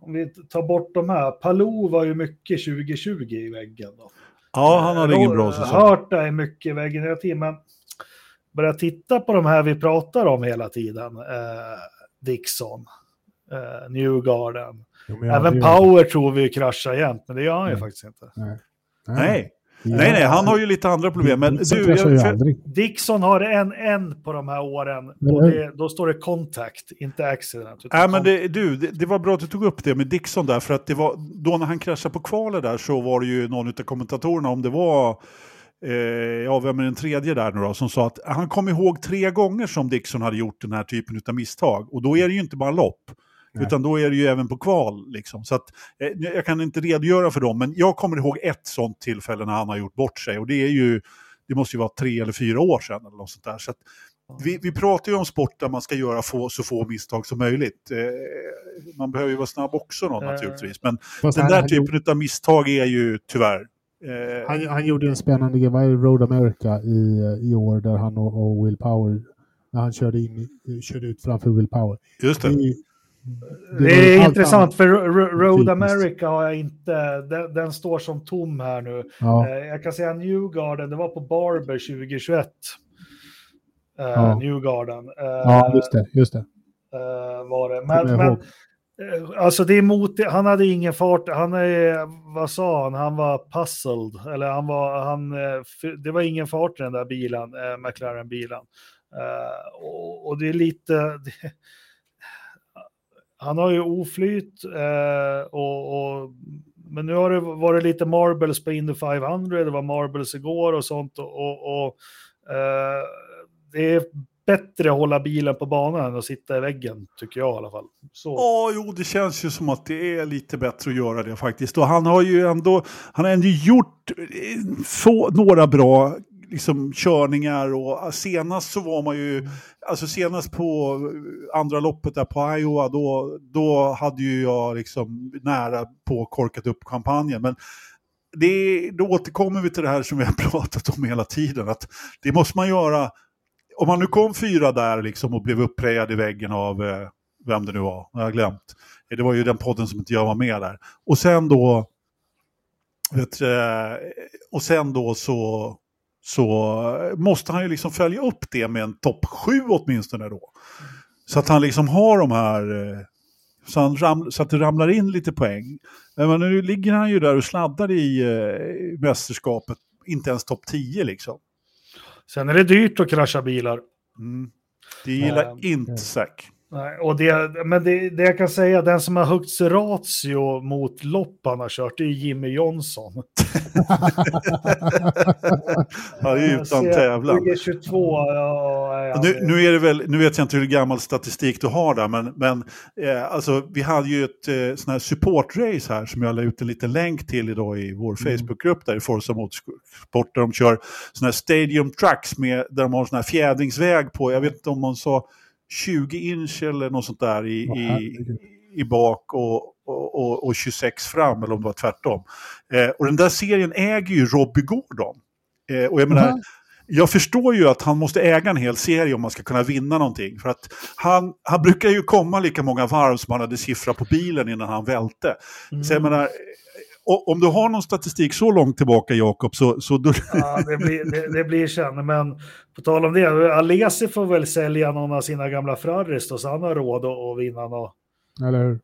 om vi tar bort de här, Palou var ju mycket 2020 i väggen. Då. Ja, han hade ingen bra säsong. Hörta är mycket i väggen hela tiden, men börja titta på de här vi pratar om hela tiden. Eh, Dixon, eh, Newgarden. Jo, Även Power tror vi kraschar jämt, men det gör han ju Nej. faktiskt inte. Nej. Nej. Nej, nej, han har ju lite andra problem. Men Dixon du, jag, för. Dixon har en, en på de här åren och det, då står det contact, inte accident. Nej, men det, du, det, det var bra att du tog upp det med Dixon där, för att det var, då när han kraschade på kvalet där så var det ju någon av kommentatorerna, om det var, eh, ja vem är den tredje där nu då, som sa att han kom ihåg tre gånger som Dixon hade gjort den här typen av misstag. Och då är det ju inte bara lopp, Nej. utan då är det ju även på kval. Liksom. Så att, eh, jag kan inte redogöra för dem, men jag kommer ihåg ett sånt tillfälle när han har gjort bort sig. Och det är ju, det måste ju vara tre eller fyra år sedan eller något sånt där. Så att, vi, vi pratar ju om sport där man ska göra få, så få misstag som möjligt. Eh, man behöver ju vara snabb också då, Eh. naturligtvis. Men Fast den han, där han, typen av misstag är ju tyvärr... Eh, han, han gjorde en spännande grej, vad det, Road America i, i år där han och, och Will Power, när han körde, in, i- körde ut framför Will Power. just Det, det. Det är intressant annat. för Ro- Ro- Road. America har jag inte, den, den står som tom här nu. Ja, Eh, Jag kan säga Newgarden, det var på Barber 2021. Eh, Ja. Newgarden. Eh, ja, just det. Just det. eh, var det. Men, men eh, alltså det är mot, han hade ingen fart, han är, vad sa han, han var puzzled, eller han var, han, eh, det var ingen fart i den där bilen, eh, McLaren-bilen. Eh, och, och det är lite, det, *laughs* han har ju oflyt eh, och, och men nu har det varit lite marbles på Indy 500, det var marbles igår och sånt och, och, och eh, det är bättre att hålla bilen på banan än att sitta i väggen, tycker jag i alla fall. Så. Ja, jo, det känns ju som att det är lite bättre att göra det faktiskt. Och han har ju ändå, han har ändå gjort eh, få, några bra liksom, körningar och ah, senast så var man ju, alltså senast på eh, andra loppet där på Iowa, då, då hade ju jag liksom nära på korkat upp champagnen. Men det, då återkommer vi till det här som vi har *laughs* pratat om hela tiden, att det måste man göra, om man nu kom fyra där liksom och blev upprejad i väggen av eh, vem det nu var, jag har glömt. Det var ju den podden som inte jag var med där. Och sen då, vet, eh, och sen då så, så måste han ju liksom följa upp det med en topp sju åtminstone då. Så att han liksom har de här, eh, så, han ram, så att det ramlar in lite poäng. Men nu ligger han ju där och sladdar i eh, mästerskapet, inte ens topp 10 liksom. Sen är det dyrt att krascha bilar. Mm. Det gillar Ehm, inte Zack. Nej, och det, men det, det jag kan säga, den som har högst ratio mot lopp han har kört, det är Jimmy Johnson. *laughs* Ja, utan tävlan. 2022, ja, ja, Nu, nu, är det väl, nu vet jag inte hur gammal statistik du har där, men, men eh, alltså, vi hade ju ett eh, sån här supportrace här som jag la ut en liten länk till idag i vår Facebookgrupp där i Forza Motorsport där de kör såna här stadium trucks med, där de har sån här fjädringsväg på, jag vet inte om man sa 20 inch eller något sånt där i, i, i bak och, och, och, och 26 fram, eller om det var tvärtom. Eh, och den där serien äger ju Robbie Gordon. Eh, och jag menar, Mhm. jag förstår ju att han måste äga en hel serie om man ska kunna vinna någonting. För att han, han brukar ju komma lika många varv som han hade siffrat på bilen innan han välte. Mm. Så jag menar, o- om du har någon statistik så långt tillbaka Jakob, så, så då, Ja, det blir, det, det blir sen. Men på tal om det, Alesi får väl sälja någon av sina gamla Ferraris då, så han har råd att, att vinna något. Eller hur?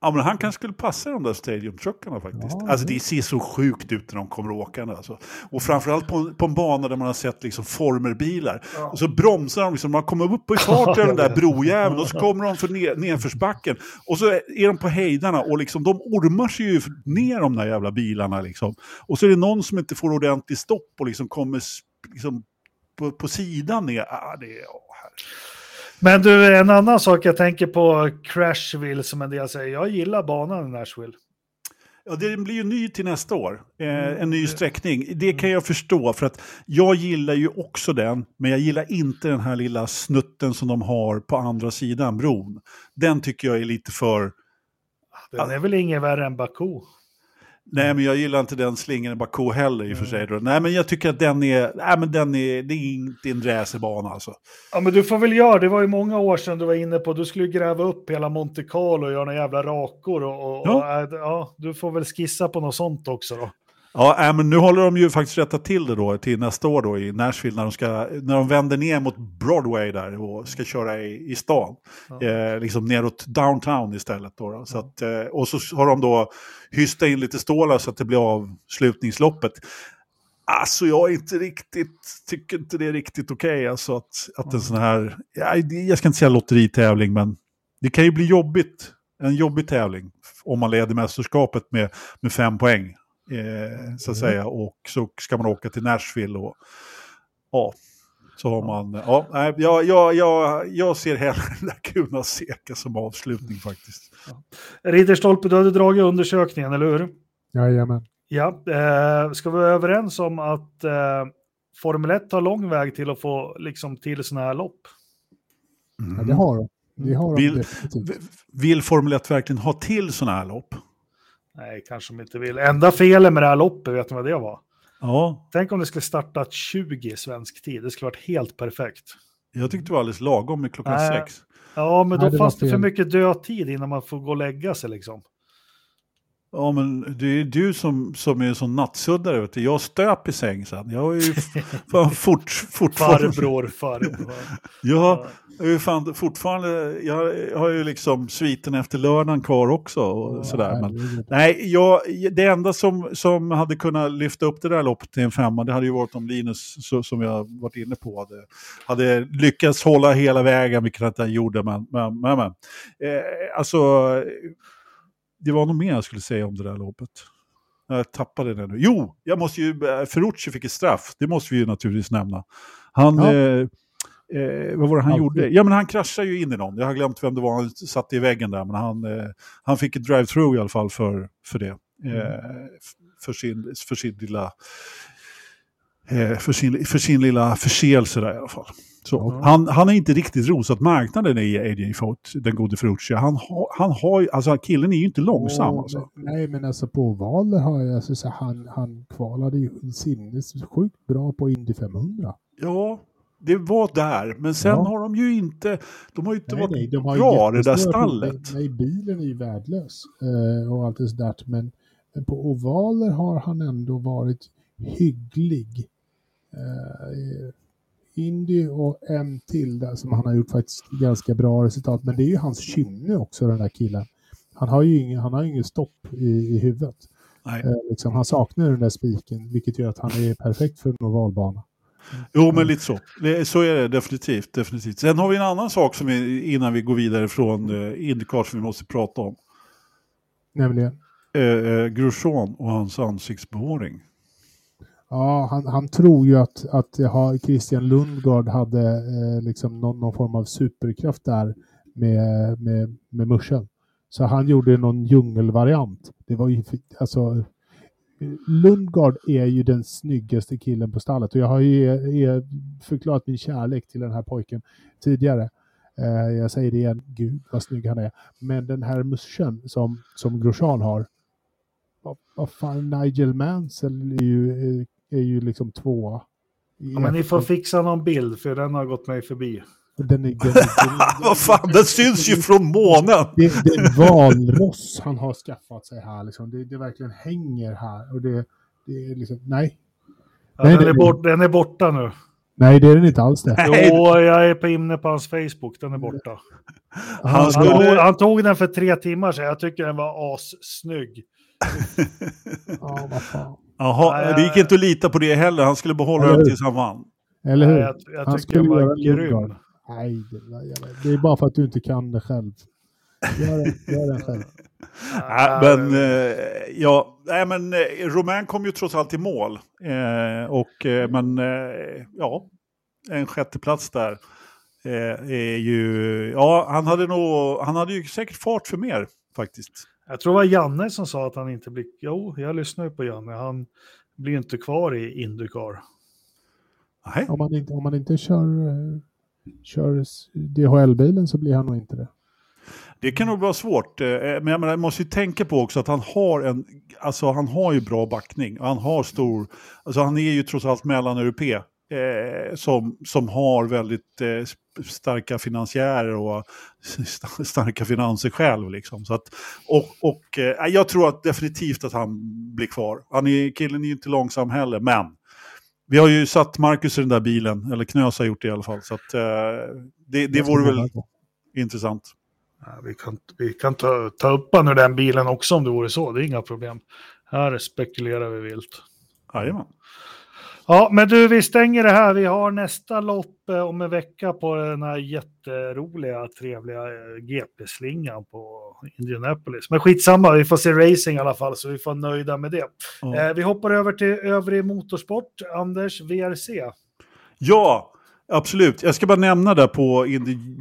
Ja, men han kanske skulle passa de där stadiumtruckarna faktiskt. Ja, alltså det- ser så sjukt ut när de kommer åkande. Alltså. Och framförallt på, på en bana där man har sett liksom formerbilar. Ja. Och så bromsar de, liksom, man kommer upp i *laughs* fart i den där brojäveln och så kommer de för ner, nerförsbacken. Och så är de på hejdarna och liksom, de ormar sig ju ner de där jävla bilarna. Liksom. Och så är det någon som inte får ordentligt stopp och liksom kommer liksom, på, på sidan ner. Ah, det är, herre. Men du, en annan sak jag tänker på Crashville som en del säger. Jag gillar banan i Nashville. Ja, det blir ju ny till nästa år. Eh, Mm, en ny sträckning. Det kan jag förstå, för att jag gillar ju också den, men jag gillar inte den här lilla snutten som de har på andra sidan bron. Den tycker jag är lite för... Den är väl inget värre än Baku. Nej, men jag gillar inte den slingan i Baku heller i och för sig. Då. Nej, men jag tycker att den är, nej, men den är, det är inte en racerbana alltså. Ja, men du får väl göra, det var ju många år sedan du var inne på, du skulle gräva upp hela Monte Carlo och göra några jävla rakor och, och, Ja. och äh, ja, du får väl skissa på något sånt också då. Ja, äh, men nu håller de ju faktiskt rätta till det då till nästa år då i Nashville när de, ska, när de vänder ner mot Broadway där och ska köra i, i stan. Ja. Eh, liksom neråt downtown istället då. då. Så att, eh, och så har de då hystat in lite stålar så att det blir avslutningsloppet. Alltså jag är inte riktigt, tycker inte det är riktigt okej alltså att, att en sån här, jag ska inte säga lotteritävling men det kan ju bli jobbigt, en jobbig tävling om man leder mästerskapet med, med fem poäng. Eh, så att Mm. säga och så ska man åka till Nashville och ja, så har man, ja, nej, jag, jag, jag, jag ser hellre *laughs* Laguna Seca som avslutning faktiskt. Ridderstolpe, du hade dragit undersökningen, eller hur? Jajamän. Ja, eh, ska vi vara överens om att eh, Formel 1 har lång väg till att få liksom, till sådana här lopp? Ja, det har de. Det har de Vill- definitivt. Vill Formel 1 verkligen ha till sådana här lopp? Nej, kanske de inte vill. Enda felet med det här loppet, vet ni vad det var? Ja, Tänk om det skulle startat 20 svensk tid, det skulle varit helt perfekt. jag tyckte det var alldeles lagom med klockan Nej. sex. Ja, men Nej, då det fanns det för mycket dödtid innan man får gå och lägga sig liksom. Ja, men det är du som, som är en sån nattsuddare. Vet du. Jag stöp i säng sen. Jag är ju *laughs* fan fort, fortfarande... Farbror, farbror. *laughs* Jag är fan fortfarande... Jag har ju liksom sviten efter lördagen kvar också. Och sådär. Men, nej, jag, det enda som, som hade kunnat lyfta upp det där loppet till en femma, det hade ju varit om Linus, så, som jag varit inne på, hade, hade lyckats hålla hela vägen, vilket han inte gjorde. Men, men, men, men. Eh, alltså, det var nog mer jag skulle säga om det där loppet. Jag tappade det nu. Jo, jag måste ju, eh, Ferrucci fick ett straff, det måste vi ju naturligtvis nämna. Han, Ja. eh, eh, vad var det han Alltid. gjorde? Ja men han kraschade ju in i någon, jag har glömt vem det var, han satt i väggen där, men han, eh, han fick ett drive-through i alla fall för, för det. Eh, f- för, sin, för sin lilla för, sin, för sin lilla förseelse där i alla fall. Så, han, han har inte riktigt rosat marknaden i AJ Foot, den gode Ferrucci. Han, han har ju, alltså killen är ju inte långsam Åh, alltså. men- Nej, men alltså på ovaler har jag, alltså, så han, han kvalade ju sinnessjukt bra på Indy 500. Ja, det var där, men sen Ja. har de ju inte, de har ju inte Nej, varit nej, de har bra det där stallet. Nej, bilen är ju värdelös eh, och allt det sådär. Men, men på ovaler har han ändå varit hygglig. Eh, Indy och en till där som han har gjort faktiskt ganska bra resultat. Men det är ju hans kynne också den där killen. Han har ju ingen, han har ingen stopp i, i huvudet. Nej. Eh, liksom, han saknar den där spiken vilket gör att han är perfekt för en ovalbana. Jo, men lite så. Så är det definitivt, definitivt. Sen har vi en annan sak som vi, innan vi går vidare från eh, Indycar som vi måste prata om. Nämligen Eh, eh, Grosjean och hans ansiktsbehåring. Ja, han, han tror ju att, att Christian Lundgard hade eh, liksom någon, någon form av superkraft där med, med, med muschen. Så han gjorde någon djungelvariant. Det var ju, alltså, Lundgard är ju den snyggaste killen på stallet och jag har ju är, förklarat min kärlek till den här pojken tidigare. Eh, jag säger det igen, gud vad snygg han är. Men den här muschen som, som Grosjean har, vad, vad fan, Nigel Mansell är ju, eh, är, är ju liksom tvåa. Ja, men ni får fixa någon bild, för den har gått mig förbi. Den är, den, *laughs* Vad fan, den syns ju från månen! det, det är en valross han har skaffat sig här. Liksom. Det, det verkligen hänger här. Och det, det är liksom, nej. Ja, Nej, den, det- är bort, den är borta nu. Nej, det är den inte alls det. Nej. Jo, jag är på inne på hans Facebook, den är borta. Han Han, skulle- tog, han tog den för tre timmar sedan, jag tycker den var assnygg. Ja, vad fan. Jaha, det gick inte att lita på det heller. Han skulle behålla den tills han vann. Eller Nej, hur? jag, jag Han skulle var göra grym. Nej, det, det är bara för att du inte kan det själv. Gör, det- gör den själv. Nej, men, eh, ja, nej, men eh, Romain kom ju trots allt i mål. Eh, och, eh, men eh, ja, en sjätteplats där. Eh, är ju, ja, han hade, nog, han hade ju säkert fart för mer faktiskt. Jag tror det var Janne som sa att han inte blir... Jo, jag lyssnar ju på Janne. Han blir inte kvar i Indycar. Nej. Om man inte, om man inte kör, eh, kör DHL-bilen så blir han nog inte det. Det kan nog vara svårt, eh, men jag, menar, jag måste ju tänka på också att han har en, alltså han har ju bra backning. Han har stor, alltså han är ju trots allt mellaneuropé eh, som, som har väldigt eh, starka finansiärer och *laughs* starka finanser själv. Liksom. Så att, och och eh, jag tror att definitivt att han blir kvar. Han är, killen är ju inte långsam heller, men vi har ju satt Marcus i den där bilen, eller Knös har gjort det i alla fall. Så att, eh, det, det vore väl intressant. Ja, vi kan, vi kan ta, ta upp honom ur den bilen också om det vore så, det är inga problem. Här spekulerar vi vilt. Jajamän. Ja, men du, vi stänger det här. Vi har nästa lopp eh, om en vecka på den här jätteroliga, trevliga eh, GP-slingan på Indianapolis. Men skitsamma, vi får se racing i alla fall, så vi får nöjda med det. Ja. Eh, vi hoppar över till övrig motorsport. Anders, VRC. Ja, absolut. Jag ska bara nämna där på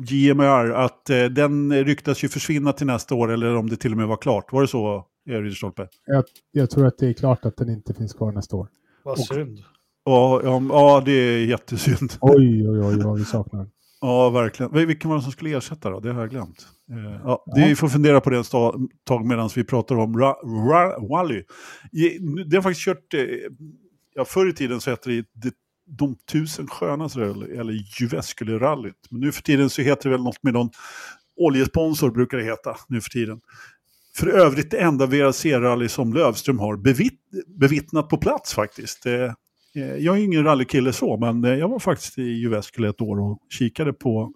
GMR att eh, den ryktas ju försvinna till nästa år, eller om det till och med var klart. Var det så, Erik Stolpe? Jag, jag tror att det är klart att den inte finns kvar nästa år. Vad synd. Ja, ja, ja, det är jättesynd. Oj, oj, oj, vad vi saknar. Ja, verkligen. Vil- Vilken var det som skulle ersätta då? Det har jag glömt. Eh, ja, Vi får fundera på det ett tag medan vi pratar om Ra- Ra- Wally. Det har faktiskt kört, eh, ja förr i tiden så hette det det- de tusen skönas rally, eller Jyväskylä-rallyt. Men nu för tiden så heter det väl något med någon oljesponsor brukar det heta nu för tiden. För övrigt det enda VRC-rally som Lövström har bevitt, bevittnat på plats faktiskt. Eh, Eh, jag är ingen rallykille så, men eh, jag var faktiskt i Jyväskylä ett år och kikade på...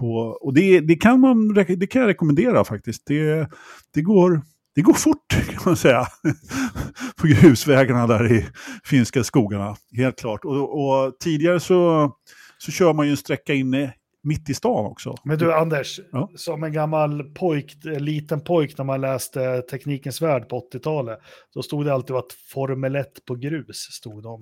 på och det, det, kan man, det kan jag rekommendera faktiskt. Det, det, går, det går fort *laughs* kan man säga. *laughs* på grusvägarna där i finska skogarna, helt klart. Och, och tidigare så, så kör man ju en sträcka inne mitt i stan också. Men du Anders, Ja. som en gammal pojk, liten pojk när man läste Teknikens Värld på 80-talet, då stod det alltid att Formel 1 på grus stod de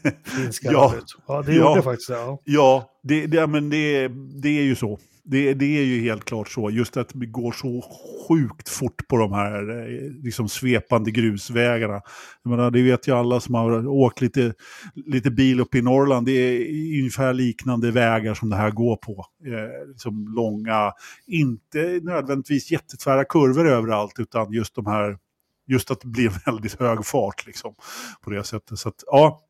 *laughs* Ja. Ja, det Ja. gjorde faktiskt det. Ja. Ja, det, det, men det, det är ju så. Det, det är ju helt klart så. Just att det går så sjukt fort på de här eh, liksom svepande grusvägarna. Jag menar, det vet ju alla som har åkt lite, lite bil uppe i Norrland. Det är ungefär liknande vägar som det här går på. Eh, liksom långa, inte nödvändigtvis jättetvära kurvor överallt, utan just de här Just att det blir *laughs* väldigt hög fart liksom, på det sättet. Så att, ja,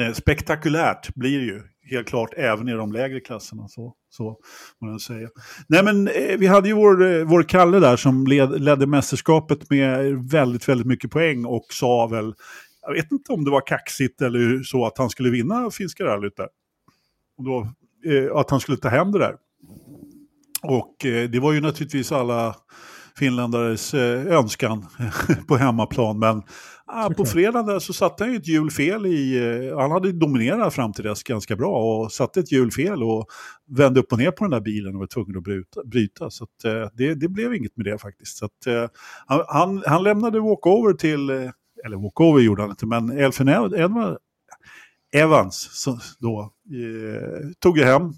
eh, spektakulärt blir det ju, helt klart, även i de lägre klasserna. Så, så man säga. Nej, men eh, vi hade ju vår, eh, vår Kalle där som led, ledde mästerskapet med väldigt, väldigt mycket poäng och sa väl, jag vet inte om det var kaxigt eller så att han skulle vinna finska rallyt där. Och då, eh, att han skulle ta hem det där. Och eh, det var ju naturligtvis alla finländares eh, önskan *laughs* på hemmaplan. Men ah, på fredagen så satte han ju ett hjul i... Eh, han hade dominerat fram till dess ganska bra och satte ett hjul och vände upp och ner på den där bilen och var tvungen att bryta. bryta. Så att, eh, det, det blev inget med det faktiskt. Så att, eh, han, han, lämnade walkover till... Eller walkover gjorde han inte, men Edward Evans så, då, eh, tog jag hem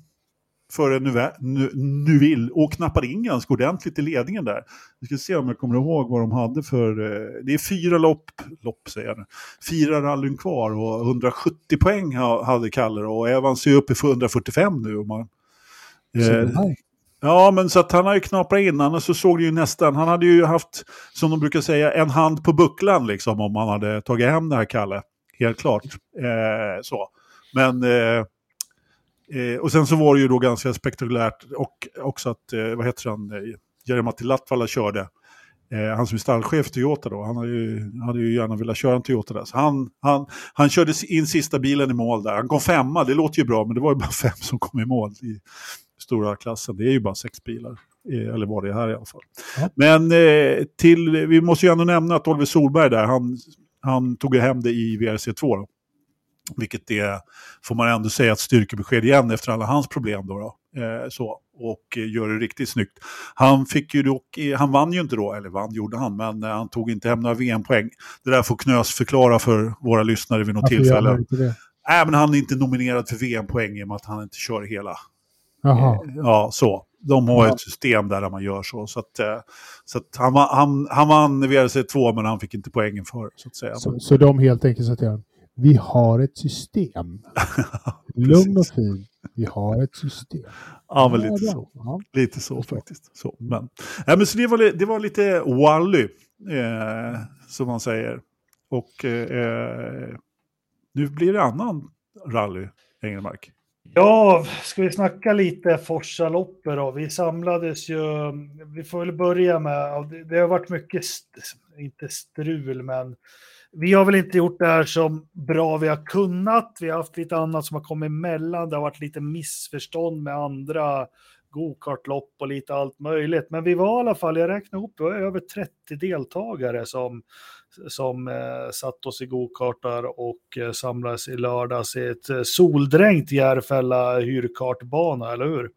före Nuve- Nu- Nuville och knappade in ganska ordentligt i ledningen där. Vi ska se om jag kommer ihåg vad de hade för... Eh, det är fyra lopp, lopp säger jag nu, fyra rallyn kvar och 170 poäng ha, hade Kalle och Evans är uppe för 145 nu. Om man, eh. Ja, men så att han har ju knaprat in, annars så såg det ju nästan, han hade ju haft, som de brukar säga, en hand på bucklan liksom om han hade tagit hem det här Kalle. Helt klart. Eh, så. Men, eh, eh, och sen så var det ju då ganska spektakulärt och också att, eh, vad heter han, eh, Jari-Matti Latvala körde. Eh, han som är stallchef Toyota då, han hade ju, hade ju gärna velat köra en Toyota där. Så han, han, han körde in sista bilen i mål där. Han kom femma, det låter ju bra, men det var ju bara *laughs* fem som kom i mål i stora klassen. Det är ju bara sex bilar, eh, eller var det här i alla fall. Ja. Men eh, till, vi måste ju ändå nämna att Oliver Solberg där, han, han tog ju hem det i VRC2. Då. Vilket är, får man ändå säga, ett styrkebesked igen efter alla hans problem. Då, då. Eh, så, och eh, gör det riktigt snyggt. Han, fick ju dock, eh, han vann ju inte då, eller vann gjorde han, men eh, han tog inte hem några VM-poäng. Det där får Knös förklara för våra lyssnare vid något Varför tillfälle. det? Nej, men han är inte nominerad för VM-poäng i och med att han inte kör hela. Jaha. Ja, så. De har Ja. ett system där, där man gör så. Så, att, eh, så att han, han, han vann VRC2 men han fick inte poängen för det, så att säga. Så, så de helt enkelt honom, Vi har ett system. *laughs* Lugn och fin. Vi har ett system. Ja, men lite så. Ja. Lite så faktiskt. Så, men, ja, men så det, var, det var lite Wally, eh, som man säger. Och eh, nu blir det annan rally, Engelmark. Ja, ska vi snacka lite Forsa-loppor då? Vi samlades ju, vi får väl börja med, det har varit mycket, st- inte strul, men vi har väl inte gjort det här som bra vi har kunnat. Vi har haft lite annat som har kommit emellan. Det har varit lite missförstånd med andra gokartlopp och lite allt möjligt. Men vi var i alla fall, jag räknade ihop, det var över 30 deltagare som, som eh, satt oss i gokartar och eh, samlades i lördags i ett eh, soldränkt Järfälla hyrkartbana, eller hur?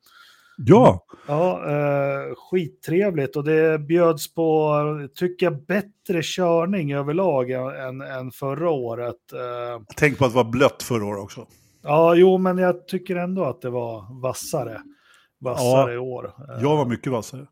Ja, Ja, eh, skittrevligt och det bjöds på, tycker jag, bättre körning överlag än, än, än förra året. Eh, tänk på att det var blött förra året också. ja, jo, men jag tycker ändå att det var vassare. Vassare Ja, i år. Eh, Jag var mycket vassare.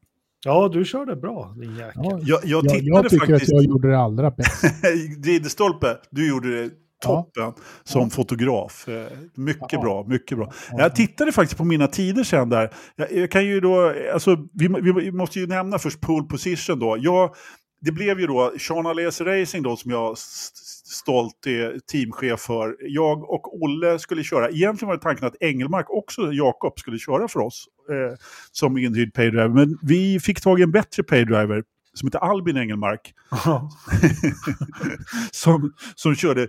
Ja, du körde bra, din jäkel. Ja, Jag, jag jag tycker faktiskt... att jag gjorde det allra bäst. *laughs* Ridderstolpe, du gjorde det toppen som Ja. fotograf. Eh, Mycket Ja. bra, mycket bra. Ja. Jag tittade faktiskt på mina tider sen där. Jag, jag kan ju då, alltså, vi, vi måste ju nämna först pole position då. Jag, det blev ju då Sean Alesi Racing då som jag st- stolt är teamchef för. Jag och Olle skulle köra. Egentligen var det tanken att Engelmark också, Jakob, skulle köra för oss eh, som inhyrd paydriver. Men vi fick tag i en bättre paydriver som heter Albin Engelmark *laughs* som, som körde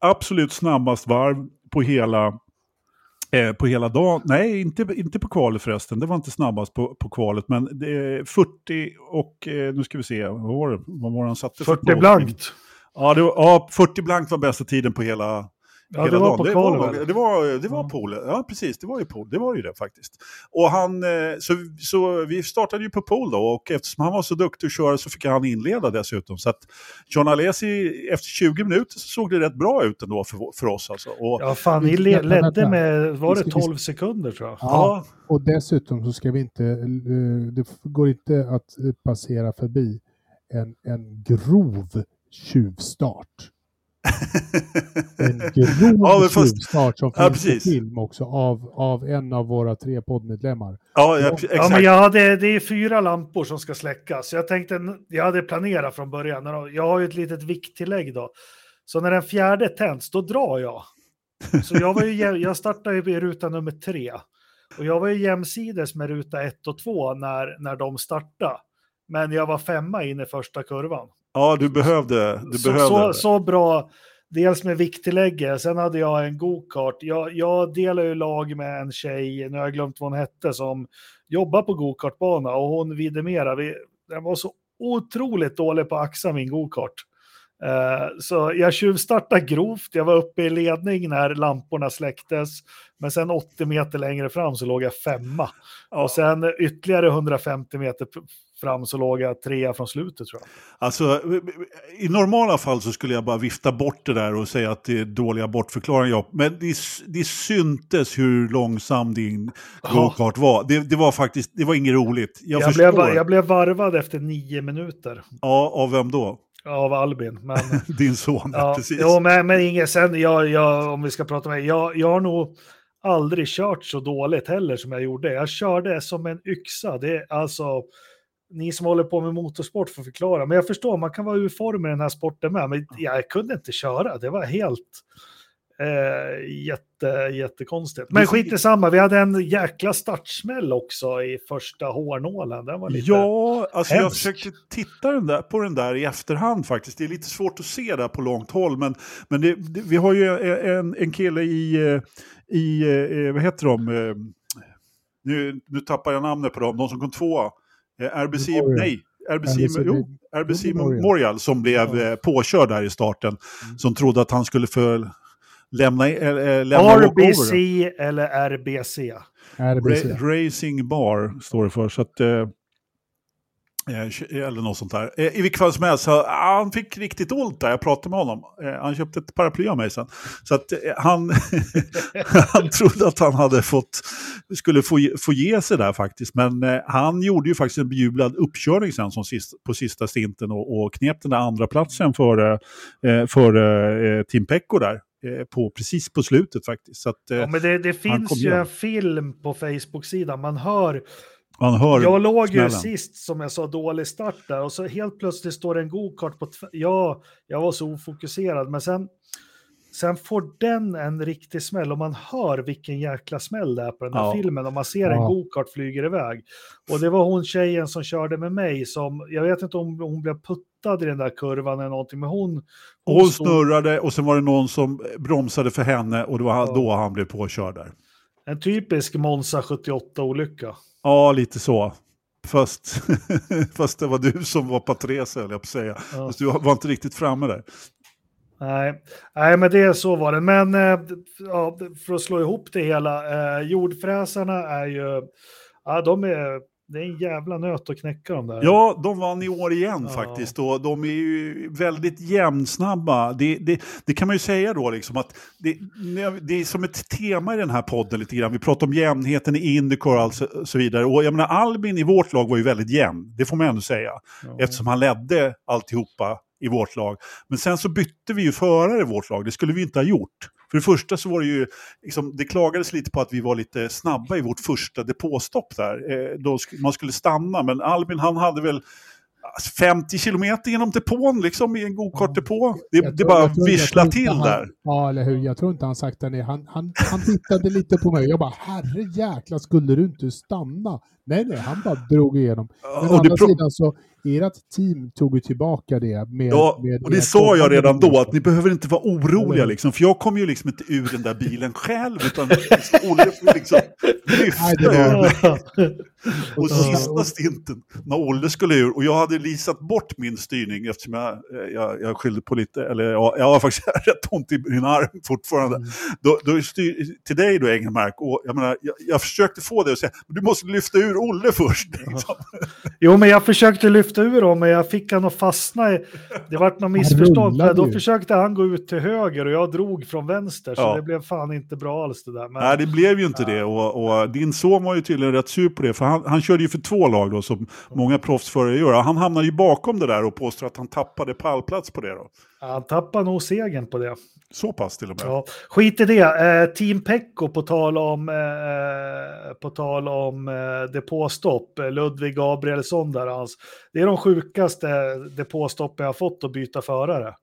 absolut snabbast varv på hela, eh, på hela dagen. Nej, inte, inte på kvalet förresten. Det var inte snabbast på, på kvalet. Men är 40 och, eh, nu ska vi se, vad var det? Vad var det han satte? för 40 plåtning? blankt. Ja, var, ja, 40 blankt var bästa tiden på hela, Ja, hela det var dagen. på det var, det var, det var Ja. pool. Ja, precis. Det var ju pool. Det var ju det faktiskt. Och han, eh, så, så vi startade ju på pool då och eftersom han var så duktig att köra så fick han inleda dessutom. Så att John Alesi, efter 20 minuter så såg det rätt bra ut ändå för, för oss alltså. Och, Ja, fan, ni ledde med, var det ska- vi 12 sekunder tror jag? Ja, och dessutom så ska vi inte, eh, det går inte att eh, passera förbi en, en grov tjuvstart. En grov Ja, men fast- tjuvstart som Ja, finns på precis. film också av, av en av våra tre poddmedlemmar. ja, ja, Ja, exakt. men jag hade, det är fyra lampor som ska släckas. Så jag tänkte, jag hade planerat från början. Jag har ju ett litet vikttillägg då. Så när den fjärde tänds, då drar jag. Så jag, var ju, jag startade ju i ruta nummer tre. Och jag var ju jämsides med ruta ett och två när, när de startade. Men jag var femma in i första kurvan. Ja, du behövde, du så, behövde så, så bra, dels med vikttillägget, sen hade jag en go-kart. Jag, jag delar ju lag med en tjej, nu har jag glömt vad hon hette, som jobbar på go-kartbana och hon vidimerar, vi, den var så otroligt dålig på att axa min go-kart. Eh, så jag tjuvstartade grovt, jag var uppe i ledning när lamporna släcktes, men sen 80 meter längre fram så låg jag femma. Ja. Och sen ytterligare 150 meter fram så låg jag trea från slutet tror jag. Alltså, i normala fall så skulle jag bara vifta bort det där och säga att det är dåliga bortförklaringar. Ja. Men det, det syntes hur långsam din Ja. go-kart var. Det, det var faktiskt, det var inget roligt. Jag, Jag, blev, jag blev varvad efter nio minuter Ja, av vem då? Av Albin. Men, *laughs* Din son, ja, precis. jo, men, men inget sen, jag, jag, om vi ska prata med jag, jag har nog aldrig kört så dåligt heller som jag gjorde. Jag körde som en yxa. Det är alltså, ni som håller på med motorsport får förklara. Men jag förstår, man kan vara ur form i den här sporten med. Men jag kunde inte köra. Det var helt eh, jätte, jättekonstigt. Men skit i samma, vi hade en jäkla startsmäll också i första hårnålen. Den var lite... Ja, alltså jag hemsk. försökte titta den där, på den där i efterhand faktiskt. Det är lite svårt att se där på långt håll. Men, men det, det, vi har ju en, en kille i, i eh, vad heter de? Eh, Nu, nu tappar jag namnet på dem, de som kom tvåa. Eh, RBC, nej, RBC, jo, RBC Memorial. Som blev Ja. påkörd där i starten. Mm. Som trodde att han skulle få lämna, äh, lämna. RBC eller RBC? RBC. Ra Racing Bar står det för. Så att, eh, eh, eller något sånt där. I vilket fall som helst, så, ah, han fick riktigt ont där. Jag pratade med honom. Han köpte ett paraply av mig sen. Så att han, *laughs* han trodde att han hade fått, skulle få, ge- få ge sig där faktiskt. Men han gjorde ju faktiskt en bejublad uppkörning sen som sist, på sista stinten och, och knep den där andra platsen för, eh, för eh, Team Pecco där. Eh, på precis på slutet faktiskt. Så att, eh, Ja, men det, det finns ju igen. en film på Facebook-sidan, man hör man hör Jag låg ju sist, som jag sa, dålig start där och så helt plötsligt står det en go-kart på... Ja, jag var så ofokuserad, men sen, sen får den en riktig smäll och man hör vilken jäkla smäll det är på den här Ja. filmen och man ser en Ja. go-kart flyger iväg. Och det var hon tjejen som körde med mig som, jag vet inte om hon blev puttad i den där kurvan eller någonting, men hon... Hon stod- snurrade och sen var det någon som bromsade för henne och det var Ja. då han blev påkörd där. En typisk Monza 78-olycka. Ja, lite så. Fast, *laughs* fast det var du som var Patrese, höll jag på att säga. Ja. Fast du var inte riktigt framme där. Nej, nej, men det så var det. Men eh, ja, för att slå ihop det hela, eh, jordfräsarna är ju, ja, de är, det är en jävla nöt att knäcka de där. Ja, de vann i år igen Ja. faktiskt och de är ju väldigt jämnsnabba. Det, det, det kan man ju säga då liksom att det, det är som ett tema i den här podden lite grann. Vi pratar om jämnheten i Indycar och allt så, så vidare. Och jag menar Albin i vårt lag var ju väldigt jämn, det får man ändå säga. Ja. Eftersom han ledde alltihopa i vårt lag. Men sen så bytte vi ju förare i vårt lag, det skulle vi inte ha gjort. För det första så var det ju, liksom, det klagades lite på att vi var lite snabba i vårt första depåstopp där. Eh, då sk- man skulle stanna, men Albin han hade väl alltså, 50 kilometer genom depån liksom i en go-kart-depå. Det, tror- bara vissla till han- där. Ja, eller hur. Jag tror inte han sakta ner. Han, han, han tittade lite på mig. Jag bara, herre jäkla, skulle du inte stanna? Nej, nej, han bara drog igenom. Men å andra sidan så, ert team tog ju tillbaka det med... Ja, med och det sa jag redan då, att ni behöver inte vara oroliga liksom, för jag kom ju liksom inte ur den där bilen själv, utan Olle liksom mig. *laughs* Och sista stinten, när Olle skulle ur, och jag hade lisat bort min styrning eftersom jag, jag, jag skyllde på lite, eller jag, jag har faktiskt *laughs* rätt ont i min arm fortfarande. Mm. Då, då styr, till dig då Engelmark, och jag menar, jag, jag försökte få dig att säga, du måste lyfta ur Olle först. Liksom. *laughs* Jo, men jag försökte lyfta ur dem, men jag fick han att fastna. I, det vart något missförstånd. För då ju. försökte han gå ut till höger och jag drog från vänster, så Ja. det blev fan inte bra alls det där. Men, Nej, det blev ju inte det. Och, och din son var ju tydligen rätt sur på det. För han, han körde ju för två lag då, som många proffsförare gör. Han hamnade ju bakom det där och påstår att han tappade pallplats på det då. Han tappade nog segern på det. Så pass till och med. Ja, skit i det. Eh, Team Pecco på tal om, eh, på tal om eh, depåstopp. Eh, Ludvig Gabrielsson där hans. Det är de sjukaste depåstoppen jag har fått att byta förare.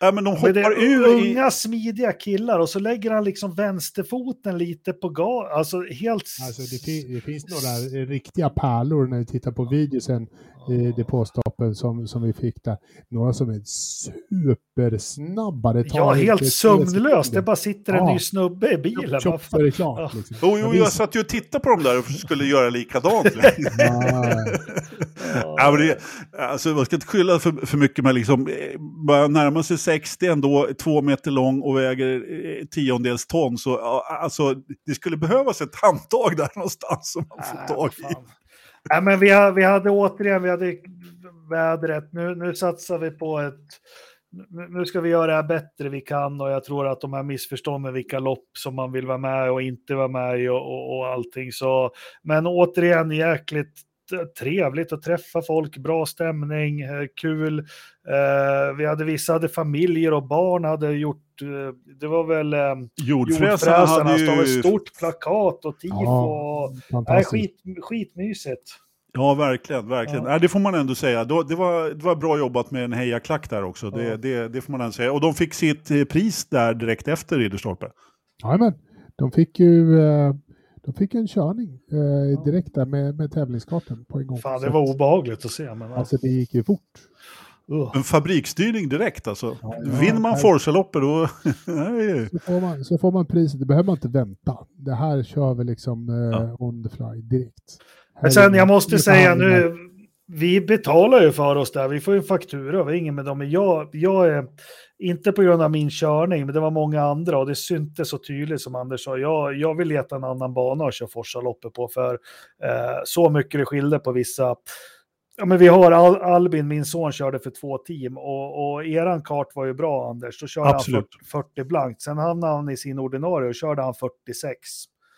Ja, men de Men det hoppar är ur i... unga smidiga killar och så lägger han liksom vänsterfoten lite på gas. Alltså helt... Alltså det, fin- det finns några riktiga pärlor när vi tittar på videosen i depåstoppen som, som vi fick där. Några som är supersnabba. Det tar Ja, helt sömnlöst. Det bara sitter en Ja. ny snubbe i bilen. Vad så är det klart. Ja. Liksom. Jo, jo, jag satt ju och tittade på dem där och *laughs* skulle göra likadant. Ja, men det, alltså, man ska inte skylla för, för mycket, men liksom, eh, bara närma sig 60 ändå, två meter lång och väger eh, tiondels ton. Så alltså, det skulle behövas ett handtag där någonstans som man får tag i. fan ja, men vi, har, vi hade återigen, vi hade vädret. Nu, nu satsar vi på ett... Nu, nu ska vi göra det här bättre vi kan och jag tror att de här missförstånden vilka lopp som man vill vara med och inte vara med i och, och, och allting. Så, men återigen jäkligt trevligt att träffa folk, bra stämning, eh, kul. Eh, vi hade vissa hade familjer och barn hade gjort, eh, det var väl Jordfräsarna jordfräsarna, hade det var ett ju... stort plakat och tifo. Ja, och, nej, fantastiskt. skit, skitmysigt. Ja, verkligen. verkligen. Ja. Nej, det får man ändå säga. Det var, det var bra jobbat med en hejaklack där också. Det, Ja. det, det får man ändå säga. Och de fick sitt pris där direkt efter Ridderstolpe. Jajamän, de fick ju eh, de fick en körning eh, direkt där med, med tävlingskartan på en gång. Fan, det var obehagligt att se. Men, Alltså det gick ju fort. uh. En fabriksstyrning direkt alltså. Ja, Vinner man nej. Forza-loppet då... *laughs* Så får, man, så får man priset, det behöver man inte vänta. Det här kör vi liksom eh, Ja. on the fly direkt. Men sen, jag måste säga nu, vi betalar ju för oss där. Vi får ju en faktura, vi har ingen med dem. Men jag, jag är, inte på grund av min körning, men det var många andra och det syntes så tydligt som Anders sa. Jag, jag vill leta en annan bana och köra Forsa-loppet på för eh, så mycket det skilde på vissa. Ja, men vi har Al Albin, min son, körde för två team och, och eran kart var ju bra Anders. Då körde Absolut. han 40, 40 blankt. Sen hamnade han i sin ordinarie och körde han 46.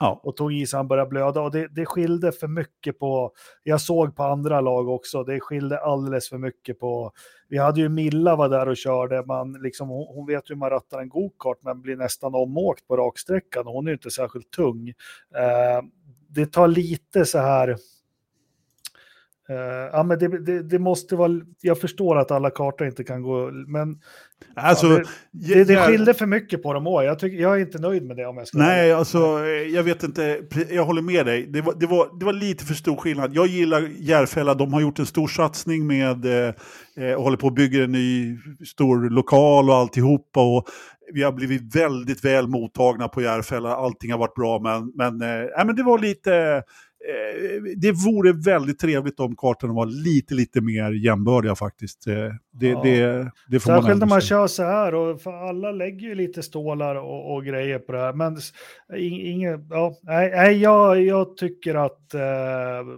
Ja. och tog i så han började blöda. Och det, det skilde för mycket på, jag såg på andra lag också, det skilde alldeles för mycket på, vi hade ju Milla var där och körde, man liksom, hon, hon vet hur man rattar en gokart men blir nästan omåkt på raksträckan och hon är ju inte särskilt tung. Eh, det tar lite så här, Uh, ja, men det, det, det, måste vara, jag förstår att alla kartor inte kan gå, men Alltså, ja, det, det, det skilde för mycket på dem också. Jag, tycker, jag är inte nöjd med det om jag ska Nej, alltså jag vet inte. Jag håller med dig. Det var, det var, det var lite för stor skillnad. Jag gillar Järfälla. De har gjort en stor satsning med eh, eh, och håller på att bygga en ny stor lokal och alltihopa. Och vi har blivit väldigt väl mottagna på Järfälla. Allting har varit bra, men, men, eh, men det var lite... Eh, det vore väldigt trevligt om kartorna var lite, lite mer jämbördiga faktiskt. Eh, det, Ja. det, det får Särskilt när man kör så här, och för alla lägger ju lite stålar och, och grejer på det här. Men s- ing- inget, ja, nej, nej jag, jag tycker att eh,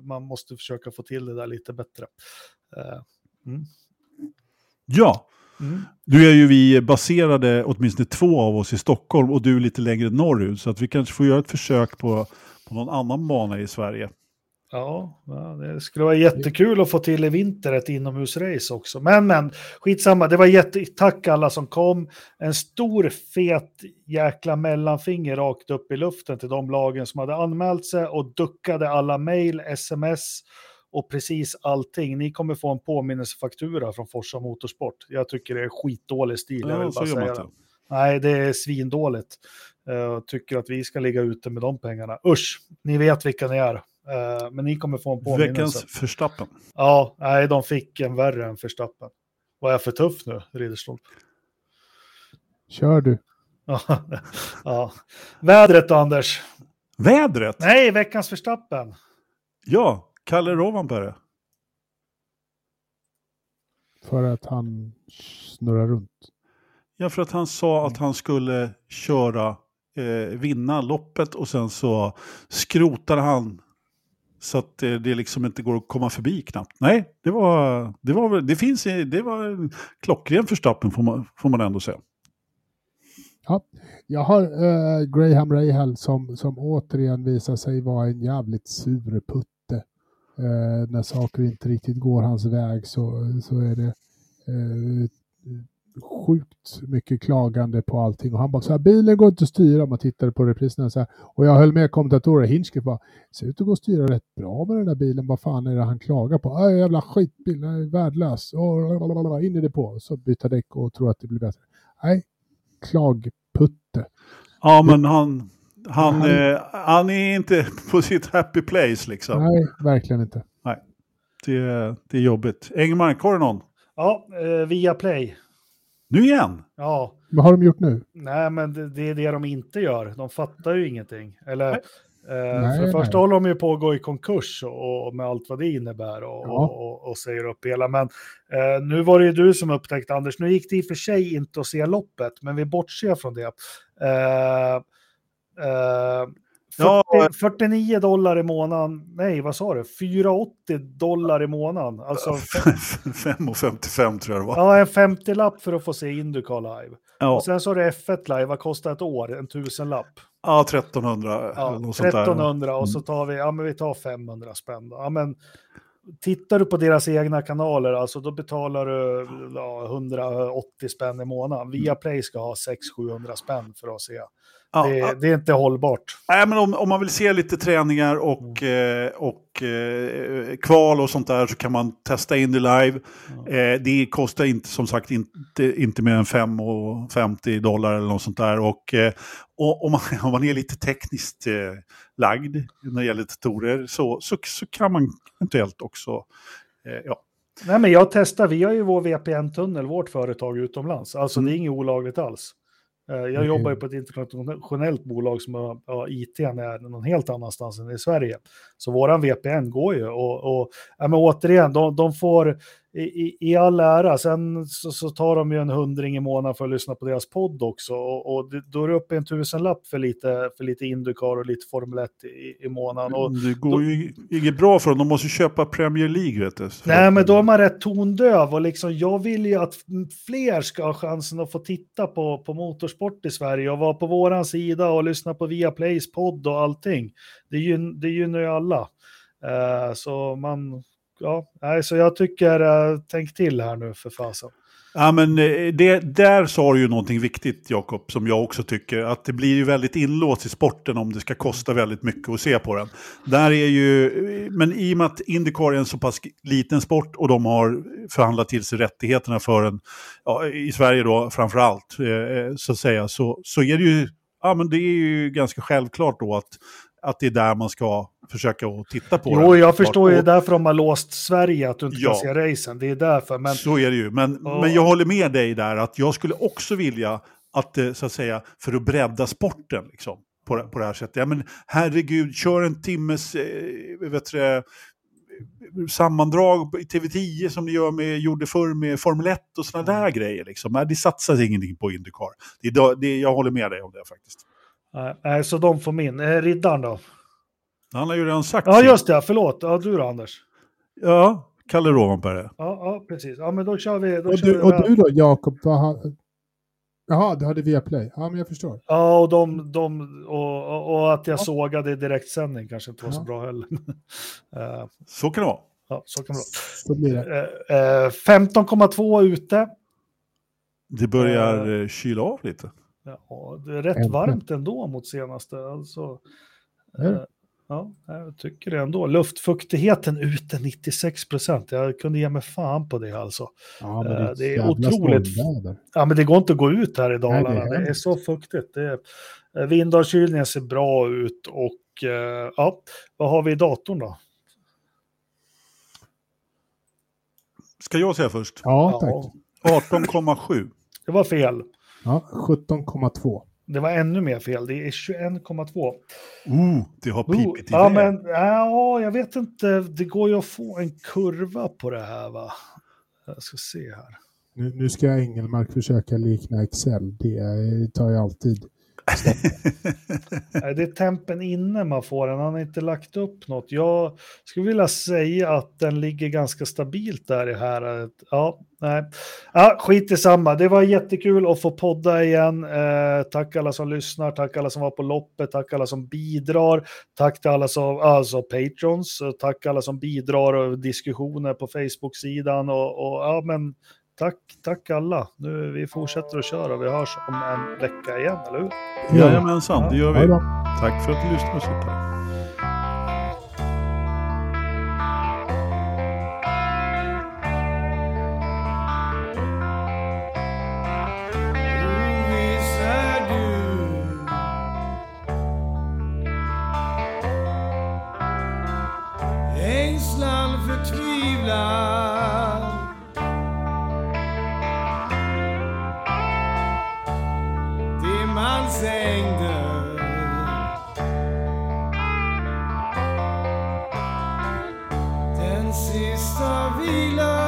man måste försöka få till det där lite bättre. Eh, mm. Ja, Mm. Nu är ju vi baserade, åtminstone två av oss, i Stockholm och du lite längre norrut. Så att vi kanske får göra ett försök på, på någon annan bana i Sverige. Ja, det skulle vara jättekul att få till i vinter ett inomhusrace också. Men, men, skitsamma, det var jätte... Tack alla som kom. En stor fet jäkla mellanfinger rakt upp i luften till de lagen som hade anmält sig och duckade alla mejl, sms och precis allting. Ni kommer få en påminnelsefaktura från Forsa Motorsport. Jag tycker det är skitdålig stil. jag Ja, vill så bara säga det. Nej, det är svindåligt. Eh, Jag tycker att vi ska ligga ute med de pengarna. Usch, ni vet vilka ni är. Eh, Men ni kommer få en påminnelse. Veckans förstappen. Ja, nej, de fick en värre än Verstappen. Var jag för tuff nu, Ridderstolp? Kör du. Ja. *laughs* Vädret då, Anders? Vädret! Nej, veckans Verstappen. Ja, Kalle Rovanperä. För att han snurrar runt. Ja, för att han sa att han skulle köra, eh, vinna loppet och sen så skrotar han så att eh, det liksom inte går att komma förbi knappt. Nej, det var, det var, det finns, det var en klockren förstappen får man, får man ändå säga. Jag har eh, Graham Rahal som, som återigen visar sig vara en jävligt sur putte. Eh, när saker inte riktigt går hans väg så, så är det eh, sjukt mycket klagande på allting. Och han bara så här, bilen går inte att styra. Man tittade på repriserna så här. Och jag höll med kommentatorer, Hinchcliffe bara, ser ut att gå att styra rätt bra med den där bilen. Vad fan är det han klagar på? Äh, jävla skitbil, den är värdelös. Och in i det på. Så byta däck och tro att det blir bättre. Nej, klagputte. Ja, men han, han, Han- eh, han är inte *laughs* på sitt happy place liksom. Nej, verkligen inte. Det, det är jobbigt. Engmark, har du någon? Ja, eh, via Play. Nu igen? Ja, Vad har de gjort nu? nej, men det, det är det de inte gör. De fattar ju ingenting. Eller, Nej. eh, Nej, för det första nej. håller de ju på att gå i konkurs och, och med allt vad det innebär och, Ja. och, och, och säger upp hela. Men eh, nu var det ju du som upptäckte, Anders. Nu gick det i och för sig inte att se loppet, men vi bortser från det. Eh, 40, Ja. 49 dollar i månaden, nej vad sa du, 480 dollar i månaden. Alltså, 5,55 *laughs* tror jag det var. ja, en 50-lapp för att få se Indycar live. Ja, Och sen så har du F1 live, vad kostar ett år? En tusenlapp. ja 1300 Ja, eller något sånt där. 1300 och så tar vi, ja men vi tar 500 spänn. Ja, men tittar du på deras egna kanaler, alltså då betalar du ja, 180 spänn i månaden. Via Play ska ha 600-700 spänn för att se. Ja, det, det är inte hållbart. Nej, men om, om man vill se lite träningar och, eh, och eh, kval och sånt där så kan man testa in det live. Eh, det kostar inte, som sagt inte, inte mer än 5,50 dollar eller något sånt där. Och, eh, och om, man, *laughs* om man är lite tekniskt eh, lagd när det gäller datorer så, så, så kan man eventuellt också eh, ja, Nej men jag testar, vi har ju vår VPN-tunnel, vårt företag utomlands. Alltså det är inget olagligt alls. Eh, Jag Okej. jobbar ju på ett internationellt bolag som har ja, IT är någon helt annanstans än i Sverige. Så våran VPN går ju och, och ja, men återigen, de, de får i, i, i all ära, sen så, så, tar de ju en hundring i månaden för att lyssna på deras podd också. Och, och då är det uppe en tusenlapp för lite, för lite Indycar och lite Formel 1 i, i månaden. Och det går då, ju inget bra för dem, de måste köpa Premier League vet du. Nej, men då är man rätt tondöv och liksom jag vill ju att fler ska ha chansen att få titta på, på motorsport i Sverige och vara på våran sida och lyssna på Viaplays podd och allting. Det, gyn, det gynnar ju alla. Eh, så man ja, nej, så jag tycker, eh, tänk till här nu för fasen. Ja, men eh, det, där sa du ju någonting viktigt, Jakob, som jag också tycker. Att det blir ju väldigt inlåst i sporten om det ska kosta väldigt mycket att se på den. Där är ju, men i och med att Indycar är en så pass liten sport och de har förhandlat till sig rättigheterna för den, ja, i Sverige då framför allt, så att säga, så, så är det ju, ja men det är ju ganska självklart då att att det är där man ska försöka att titta på Jo, jag förstår ju därför de har låst Sverige, att du inte ja, kan se racen. Det är därför. Men... Så är det ju. Men, oh. men jag håller med dig där, att jag skulle också vilja att, så att säga, för att bredda sporten, liksom, på, på det här sättet. Ja, men herregud, kör en timmes, eh, vet du, sammandrag i TV10 som de gör med, gjorde förr med Formel 1 och sådana där mm. grejer. Liksom. Det satsas ingenting på Indycar. Det, det, jag håller med dig om det faktiskt. Nej, så de får min. Eh, riddaren då? Han har ju redan sagt Ja, just det. Förlåt. Ja, du då, Anders? Ja, Kalle Rovanperä. Ja, ja, precis. Ja, men då kör vi. Då och, kör du, vi och du då, Jakob? Jaha, du hade Viaplay. Ja, men jag förstår. Ja, och, de, de, och, och att jag ja. sågade i direktsändning kanske inte var ja. så bra heller. uh, *laughs* så kan det vara. Ja, så kan det vara. Uh, uh, 15,2 ute. Det börjar kyla av lite. Ja, det är rätt Äntligen. varmt ändå mot senaste. Alltså, mm. eh, ja, jag tycker det ändå. Luftfuktigheten ute 96 procent. Jag kunde ge mig fan på det alltså. Ja, det, är, eh, det är otroligt. Ja, men det går inte att gå ut här i Dalarna. Nej, det, är det, är så fuktigt. Det är, eh, vindavkylningen ser bra ut och eh, ja, vad har vi i datorn då? Ska jag säga först? Ja, tack. 18,7. Det var fel. Ja, 17,2. Det var ännu mer fel, det är 21,2. Oh, det har pipit oh, Ja, men ja, jag vet inte, det går ju att få en kurva på det här va. Jag ska se här. Nu, nu ska Engelmark försöka likna Excel, det tar ju alltid *laughs* det är tempen inne man får den, han har inte lagt upp något. Jag skulle vilja säga att den ligger ganska stabilt där i här. Ja, nej. Ja, skit i samma. Det var jättekul att få podda igen. Eh, tack alla som lyssnar, tack alla som var på loppet, tack alla som bidrar, tack till alla som, alltså patrons, tack alla som bidrar och diskussioner på Facebook-sidan och, och ja, men tack, tack alla. Nu, vi fortsätter att köra. Vi hörs om en vecka igen, eller hur? Jajamensan, det gör vi. Tack för att du lyssnade. insista vila